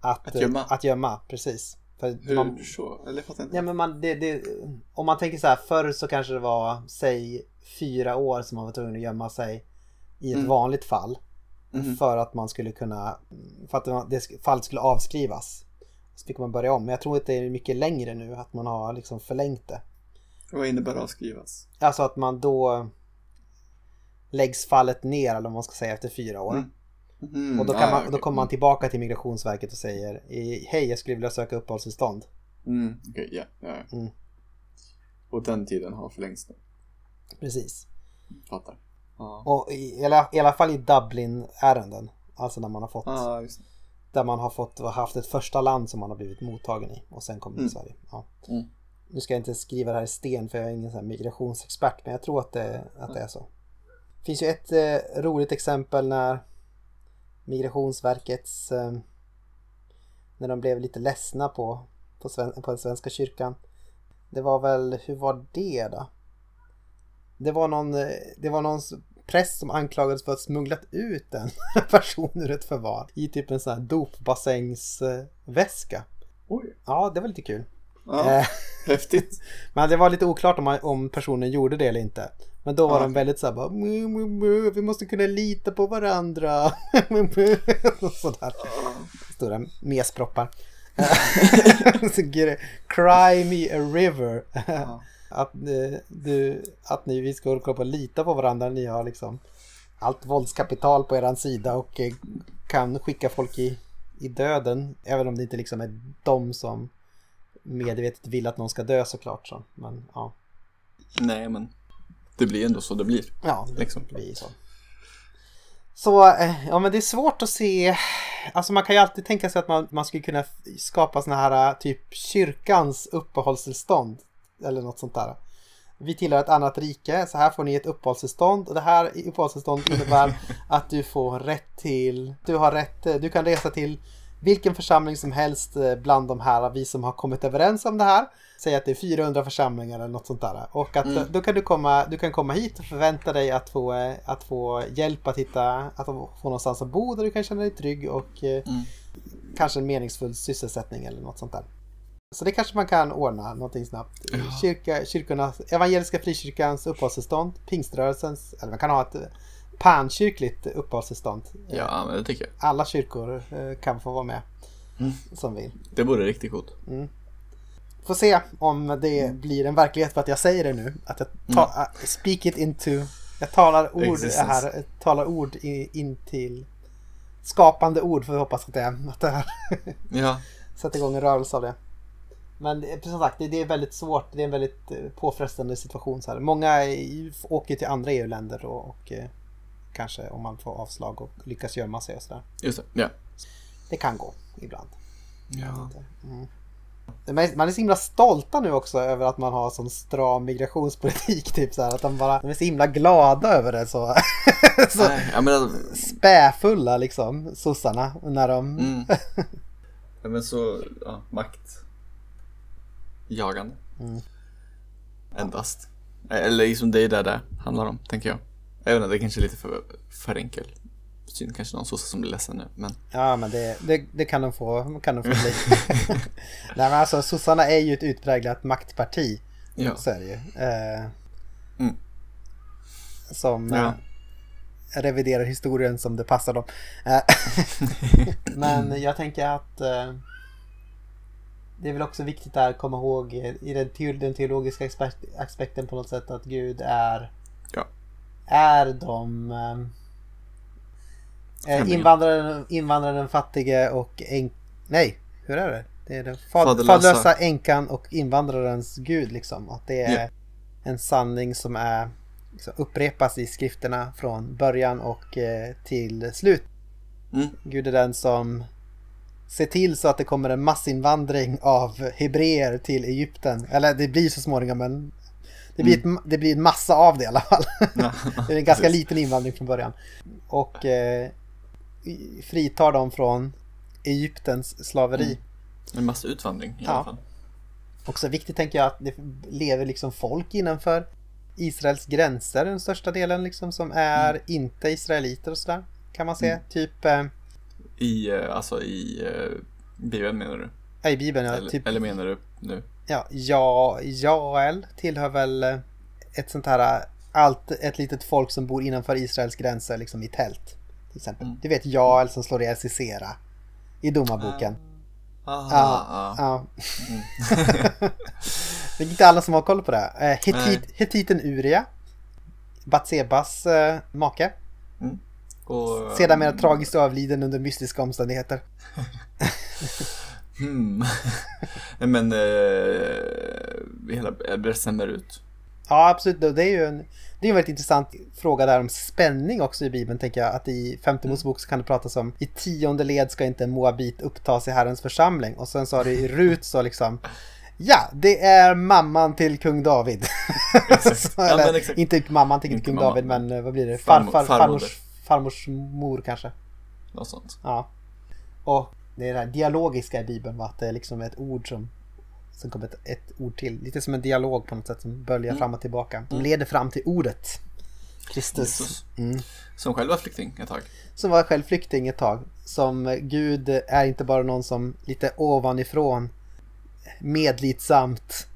Att, att, gömma. att gömma. Precis. För hur man, så? Eller jag fattar inte. ja, men man, det, det, om man tänker så här, förr så kanske det var, säg fyra år som man var tvungen att gömma sig i ett Mm. vanligt fall. Mhm. För att man skulle kunna, för att det fallet skulle avskrivas. Så fick man börja om. Men jag tror att det är mycket längre nu, att man har liksom förlängt det. Vad innebär avskrivas? Alltså att man då läggs fallet ner, eller vad man ska säga, efter fyra år. Mm. Mhm, Och då, kan ah, man, då kommer man tillbaka till Migrationsverket och säger Hej, jag skulle vilja söka uppehållstillstånd. Mm, okej, ja, ja. Mm. Och den tiden har förlängts nu. Precis. Fattar. Ja, Och i, alla, i alla fall i Dublin-ärenden. Alltså när man har fått, ah, där man har fått haft ett första land som man har blivit mottagen i och sen kommer till Mm. Sverige. Ja. Mm. Nu ska jag inte skriva det här i sten för jag är ingen sån migrationsexpert men jag tror att det, att det är så. Det finns ju ett eh, roligt exempel när Migrationsverkets eh, när de blev lite ledsna på, på, sven, på den svenska kyrkan. Det var väl, hur var det då? Det var någon, eh, det var någon präst som anklagades för att smugglat ut en (laughs) person ur ett förvar i typ en sån här dopbassängsväska. Oj. Ja, det var lite kul. Ja, Eh, häftigt. (laughs) Men det var lite oklart om, om personen gjorde det eller inte. Men då var Ja. de väldigt såhär bara "Mu, mu, mu, Vi måste kunna lita på varandra. (laughs) (laughs) Sådär. Stora mesproppar. Så Cry me a river. Ja. Att, eh, du, att ni vi ska hålla på att lita på varandra. Ni har liksom allt våldskapital på eran sida och eh, kan skicka folk i, i döden. Även om det inte liksom är de som medvetet vill att någon ska dö såklart. Så. Men ja, Nej, men det blir ändå så det blir. ja det Liksom. blir så. Så eh, ja men det är svårt att se. Alltså man kan ju alltid tänka sig att man, man skulle kunna skapa såna här eh, typ kyrkans uppehållstillstånd. Eller något sånt där. Vi tillhör ett annat rike, så här får ni ett uppehållstillstånd och det här uppehållstillstånd innebär (laughs) att du får rätt till, du har rätt, du kan resa till vilken församling som helst eh, bland de här, vi som har kommit överens om det här. Säg att det är 400 församlingar eller något sånt där. Och att Mm. då kan du komma, du kan komma hit och förvänta dig att få, eh, att få hjälp att hitta, att få någonstans att bo där du kan känna dig trygg och eh, Mm. kanske en meningsfull sysselsättning eller något sånt där. Så det kanske man kan ordna någonting snabbt. Kyrka, kyrkornas, Evangeliska Frikyrkans uppehållstillstånd, Pingströrelsens, eller man kan ha ett pankyrkligt uppehållstillstånd. Ja, men det tycker jag. Alla kyrkor eh, kan få vara med Mm. som vill. Det vore riktigt coolt. Får se om det blir en verklighet för att jag säger det nu. Att jag ta, uh, speak it into, jag talar ord Existence. här, jag talar ord i, in till skapande ord får vi hoppas att det är. Att det här Ja, sätter igång en rörelse av det. Men det- som sagt, det, det är väldigt svårt. Det är en väldigt eh, påfrestande situation. Så här. Många åker till andra EU-länder och, och eh, kanske om man får avslag och lyckas gömma sig och sådär. just det. Ja. Det kan gå ibland. ja. Mm. Men Man är så himla stolta nu också över att man har sån stram migrationspolitik. (laughs) Typ så här, att de, bara, de är så himla glada över det. Så, (laughs) så Nej, jag menar, späfulla liksom, sossarna. När de... mm. (laughs) ja, men så, ja, makt. Jagande. Mm. Endast. Eller liksom det är det det handlar om, tänker jag. Även om det kanske är lite för, för enkel syn. Kanske någon sosse som blir ledsen nu, men Ja men det, det, det kan de få, kan de få bli. (laughs) (laughs) Nej men alltså sossarna är ju ett utpräglat maktparti. ja. Så är det ju. Eh, Mm. Som Ja. eh, reviderar historien som det passar dem. Eh, (laughs) men jag tänker att eh, det är väl också viktigt att komma ihåg i den, teo- den teologiska aspekt- aspekten på något sätt att Gud är. Är de eh, eh, invandraren, invandraren fattige och en, nej, hur är det? Det är den fad, Faderlösa. faderlösa änkan och invandrarens gud liksom. Att det är Ja. en sanning som är liksom, upprepas i skrifterna från början och eh, till slut. Mm. Gud är den som ser till så att det kommer en massinvandring av hebreer till Egypten. Eller det blir så småningom men det blir, ett, det blir en massa av det i alla fall. Ja. (laughs) det är en ganska Precis. liten invandring från början. Och eh, fritar dem från Egyptens slaveri. Mm. En massa utvandring i Ja. alla fall. Också viktigt tänker jag att det lever liksom folk innanför Israels gränser den största delen liksom som är Mm. inte israeliter och sådär. Kan man säga. Typ eh, I, eh, alltså i eh, Bibeln menar du? ja, i Bibeln. Ja, eller, typ, eller menar du nu? Ja, ja, Jael tillhör väl eh, ett sånt här allt, ett litet folk som bor innanför Israels gränser liksom i tält. Till exempel. Mm. Du vet Jael som slår ihjäl Sisera i domarboken. Ah, Ja, ah. ja. Mm. (laughs) Det är inte alla som har koll på det. Eh, Nej. Hetit, hetiten Uria. Batsebas eh, make. Och, Sedermera tragiskt avliden under mystiska omständigheter. (laughs) Hmm. (laughs) Men eh, hela bär ut. Ja, absolut. Det är ju en, det är en väldigt intressant fråga där om spänning också i Bibeln, tänker jag. Att i femte Mosebok så kan det pratas om i tionde led ska inte en moabit upptas i Herrens församling. Och sen så har det i Rut så liksom (laughs) Ja, det är mamman till kung David. (laughs) Ja, eller, exakt. Inte mamman till Inte kung mamman, David, men vad blir det? farmor- Farfar, farmors, farmors mor kanske. Något sånt. Ja. Och det är det här dialogiska i Bibeln, va? att det är liksom ett ord som Sen kommer ett, ett ord till, lite som en dialog på något sätt som böljar Mm. fram och tillbaka. Som leder fram till ordet. Kristus. Mm. Som själv var flykting ett tag. Som var själv flykting ett tag. Som Gud är inte bara någon som lite ovanifrån medlidsamt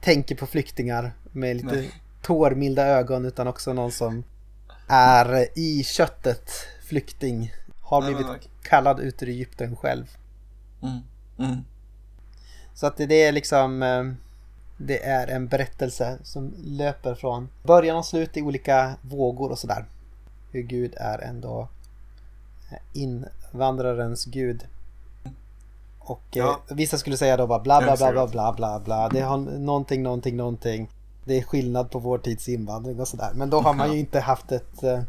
tänker på flyktingar med lite Nej. tårmilda ögon utan också någon som är i köttet flykting. Har Nej, blivit kallad ut ur Egypten själv. Mm. Mm. Så att det är liksom eh, Det är en berättelse som löper från början och slut i olika vågor och sådär. Hur Gud är ändå invandrarens Gud. Och Ja. eh, vissa skulle säga då bara bla bla bla bla bla bla bla. Det har någonting, någonting, någonting. Det är skillnad på vår tids invandring och sådär. Men då har man ju inte haft ett eh,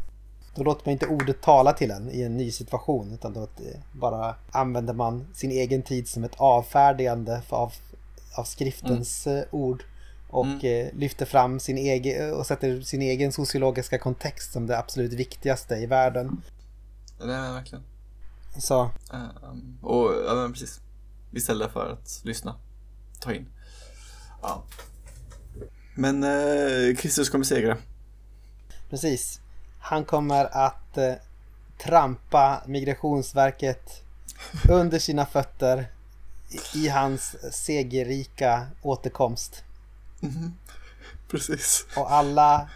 då låter man inte ordet tala till en i en ny situation utan då eh, bara använder man sin egen tid som ett avfärdigande av, av skriftens eh, ord och Mm. eh, lyfter fram sin egen och sätter sin egen sociologiska kontext som det absolut viktigaste i världen. Nej, men verkligen. Så Ehm, och, ja men precis. Istället för att lyssna. Ta in. Ja. Men eh, Kristus kommer segra. precis. Han kommer att eh, trampa Migrationsverket under sina fötter i, i hans segerrika återkomst. Precis. Och alla,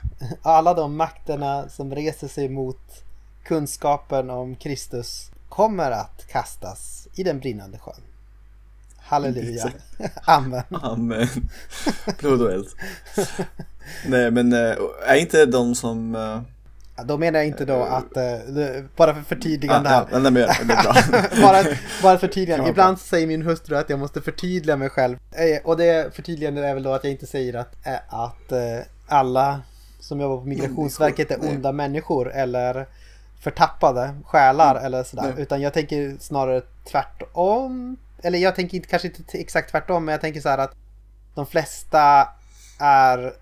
alla de makterna som reser sig mot kunskapen om Kristus kommer att kastas i den brinnande sjön. Halleluja. (laughs) Amen. Amen. Blod och eld. Nej men eh, är inte de som... Ja, Då menar jag inte då att, eh, det- bara för förtydligande ja, här. ja, nej, men det är bra. (laughs) bara, bara förtydligande. Ja, Ibland säger min hustru att jag måste förtydliga mig själv. Eh, Och det förtydligandet är väl då att jag inte säger att, att alla som jobbar på Migrationsverket är Människor, nej. onda människor eller förtappade själar eller sådär. Nej. Utan jag tänker snarare tvärtom. Eller jag tänker inte, kanske inte exakt tvärtom, men jag tänker så här att de flesta är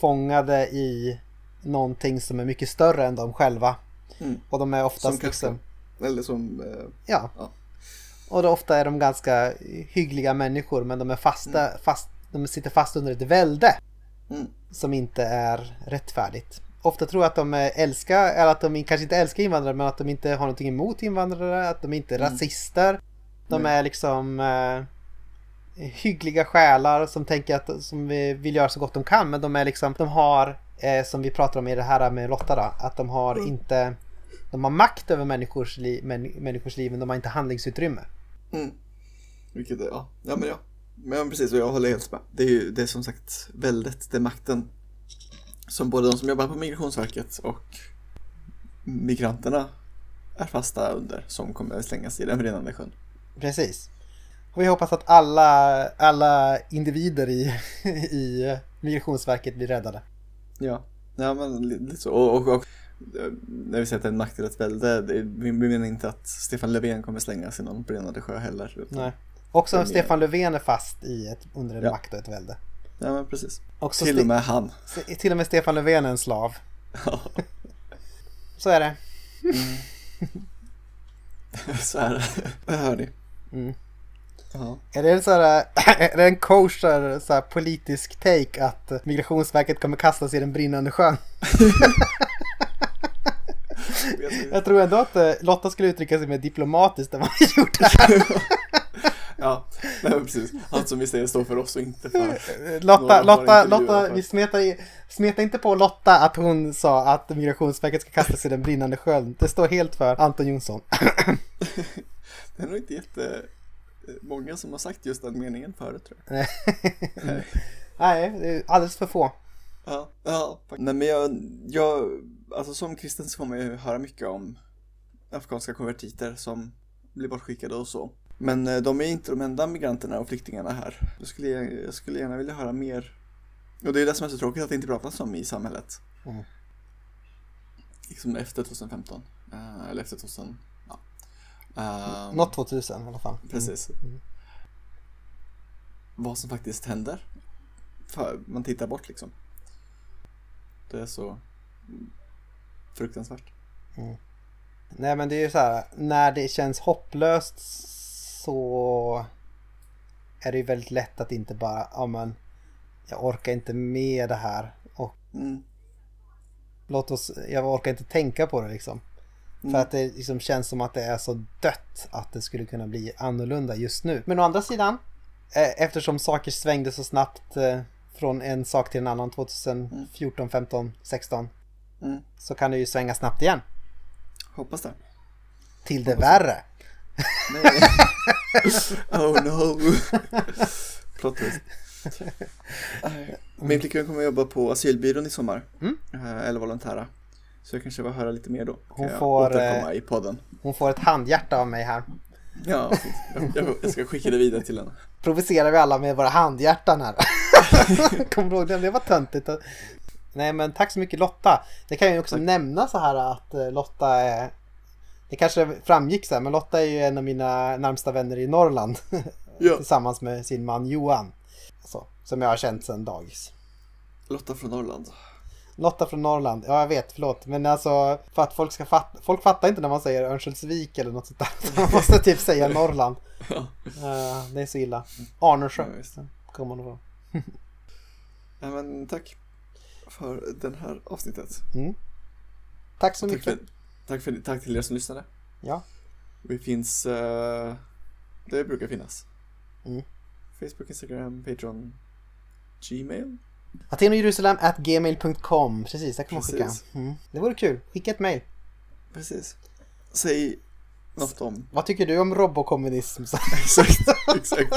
fångade i någonting som är mycket större än de själva. Mm. Och de är oftast Som liksom, Eller som... eh, ja. Ja. Och då ofta är de ganska hyggliga människor men de är fasta, fast, de sitter fast under ett välde Mm. som inte är rättfärdigt. Ofta tror jag att de älskar, eller att de kanske inte älskar invandrare men att de inte har någonting emot invandrare, att de inte är Mm. rasister. De är liksom eh, hyggliga själar som tänker att som vi vill göra så gott de kan men de är liksom, de har eh, som vi pratar om i det här med Lotta då, att de har Mm. inte de har makt över människors, li, män, människors liv men de har inte handlingsutrymme. Mm. Vilket ja. Ja men ja. Men precis, och jag håller helt med. Det är ju det är som sagt väldigt, det är makten som både de som jobbar på Migrationsverket och migranterna är fasta under som kommer att slängas i den brinnande sjön. Precis. Och vi hoppas att alla, alla individer i, (laughs) i Migrationsverket blir räddade. Ja, ja men li- lite så. Och, och, och när vi säger att det är en makt eller ett välde, vi, menar inte att Stefan Löfven kommer slängas i någon brinnande sjö heller. Nej. Också mer- Stefan Löfven är fast i ett, under en Ja. makt och ett välde. Ja men precis. Också Till och med han. till och med Stefan Löfven är en slav. Ja, (laughs) Så är det. (laughs) så är det. Det hör ni. Mm. Ja. Är det, en så här, (laughs) är det en kosher så här, politisk take att Migrationsverket kommer kastas i den brinnande sjön? (laughs) Jag tror ändå att eh, Lotta skulle uttrycka sig mer diplomatiskt än vad vi gjorde här. (laughs) Ja, nej, precis. Allt som vi säger står för oss och inte för... Lotta, Lotta, Lotta, vi smetar, smeta inte på Lotta att hon sa att Migrationsverket ska kastas i den brinnande sjön. Det står helt för Anton Jonsson. Det är nog inte jätte många som har sagt just den meningen förut tror jag. Nej, (laughs) det är alldeles för få. Ja, ja. Nej men jag, jag, alltså som kristen så man ju höra mycket om afghanska konvertiter som blir bortskickade och så. Men eh, de är inte de enda migranterna och flyktingarna här. Jag skulle, jag skulle gärna vilja höra mer. Och det är det som är så tråkigt att det inte pratas om i samhället. Mm. Liksom efter 2015. eh, eller efter 2000, Ehm, Något 2000 i alla fall. Precis. Vad som faktiskt händer. För man tittar bort liksom. Det är så fruktansvärt. Nej men det är ju så här, när det känns hopplöst så är det ju väldigt lätt att inte bara, ja men jag orkar inte med det här och Mm. låt oss, jag orkar inte tänka på det liksom. Mm. För att det liksom känns som att det är så dött att det skulle kunna bli annorlunda just nu. Men å andra sidan, eh, eftersom saker svängde så snabbt eh, från en sak till en annan 2014, 15, 16 Mm. så kan det ju svänga snabbt igen. Hoppas det. Till det värre. Nej. (laughs) oh no. (laughs) Plot twist. Nej. (laughs) Min flickvän kommer jobba på asylbyrån i sommar. Mm. Eh, Eller volontära. Så jag kanske vill höra lite mer då. Kan Hon får, återkomma eh, i podden. Hon får ett handhjärta av mig här. Ja, jag, jag, ska skicka det vidare till henne. Provocerar vi alla med våra handhjärtan här. (laughs) Kommer du ihåg det? Det var töntigt. Nej men tack så mycket Lotta. Det kan jag ju också Tack. nämna så här att eh, Lotta är Det kanske framgick så här, men Lotta är ju en av mina närmsta vänner i Norrland. (laughs) Ja. Tillsammans med sin man Johan. Så, som jag har känt sedan dagis. Lotta från Norrland. Lotta från Norrland, ja jag vet, förlåt. Men alltså för att folk ska fatta, folk fattar inte när man säger Örnsköldsvik eller något sånt där. (laughs) Man måste typ säga Norrland. Ja. Eh, det är så illa. Arnersjö Ja, kommer man ifrån. (laughs) Ja, men tack för det här avsnittet. Tack så Tack, mycket. för, tack, för, tack till er som lyssnade. Ja. Vi finns där vi brukar finnas. Mm. Facebook, Instagram, Patreon, Gmail. Aten och Jerusalem at gmail.com. Precis, där kan man skicka. Mm. Det vore kul. Skicka ett mail. Precis. Säg något om. Vad tycker du om robokommunism? (laughs) Exakt, exakt.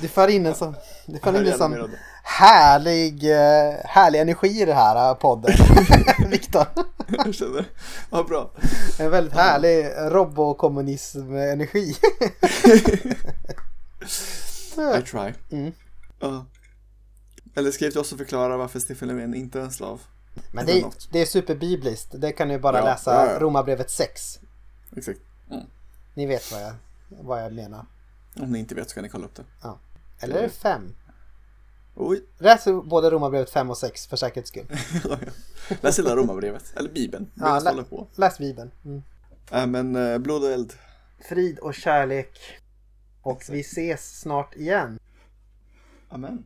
Du för in en sån, du för in en sån det. härlig, eh, härlig energi i det här eh, podden. (laughs) Viktor. Jag känner, vad bra. En väldigt härlig robokommunism-energi. (laughs) I try. Mm. Ja. Eller skriv till oss och förklara varför Stefan Löfven inte är en slav. Men Eller det, det är superbibliskt. Det kan ni bara Ja, läsa ja, ja. Romarbrevet 6. Exakt. Ni vet vad jag, vad jag menar. Om ni inte vet så kan ni kolla upp det. Eller är det 5? Oj. Läs både Romarbrevet 5 och 6 för säkerhets skull. (laughs) Läs hela romabrevet. Eller bibeln. Ja, Ja, lä- på. Läs Bibeln. Mm. Äh, men eh, blod och eld. Frid och kärlek. Och vi ses snart igen. Amen.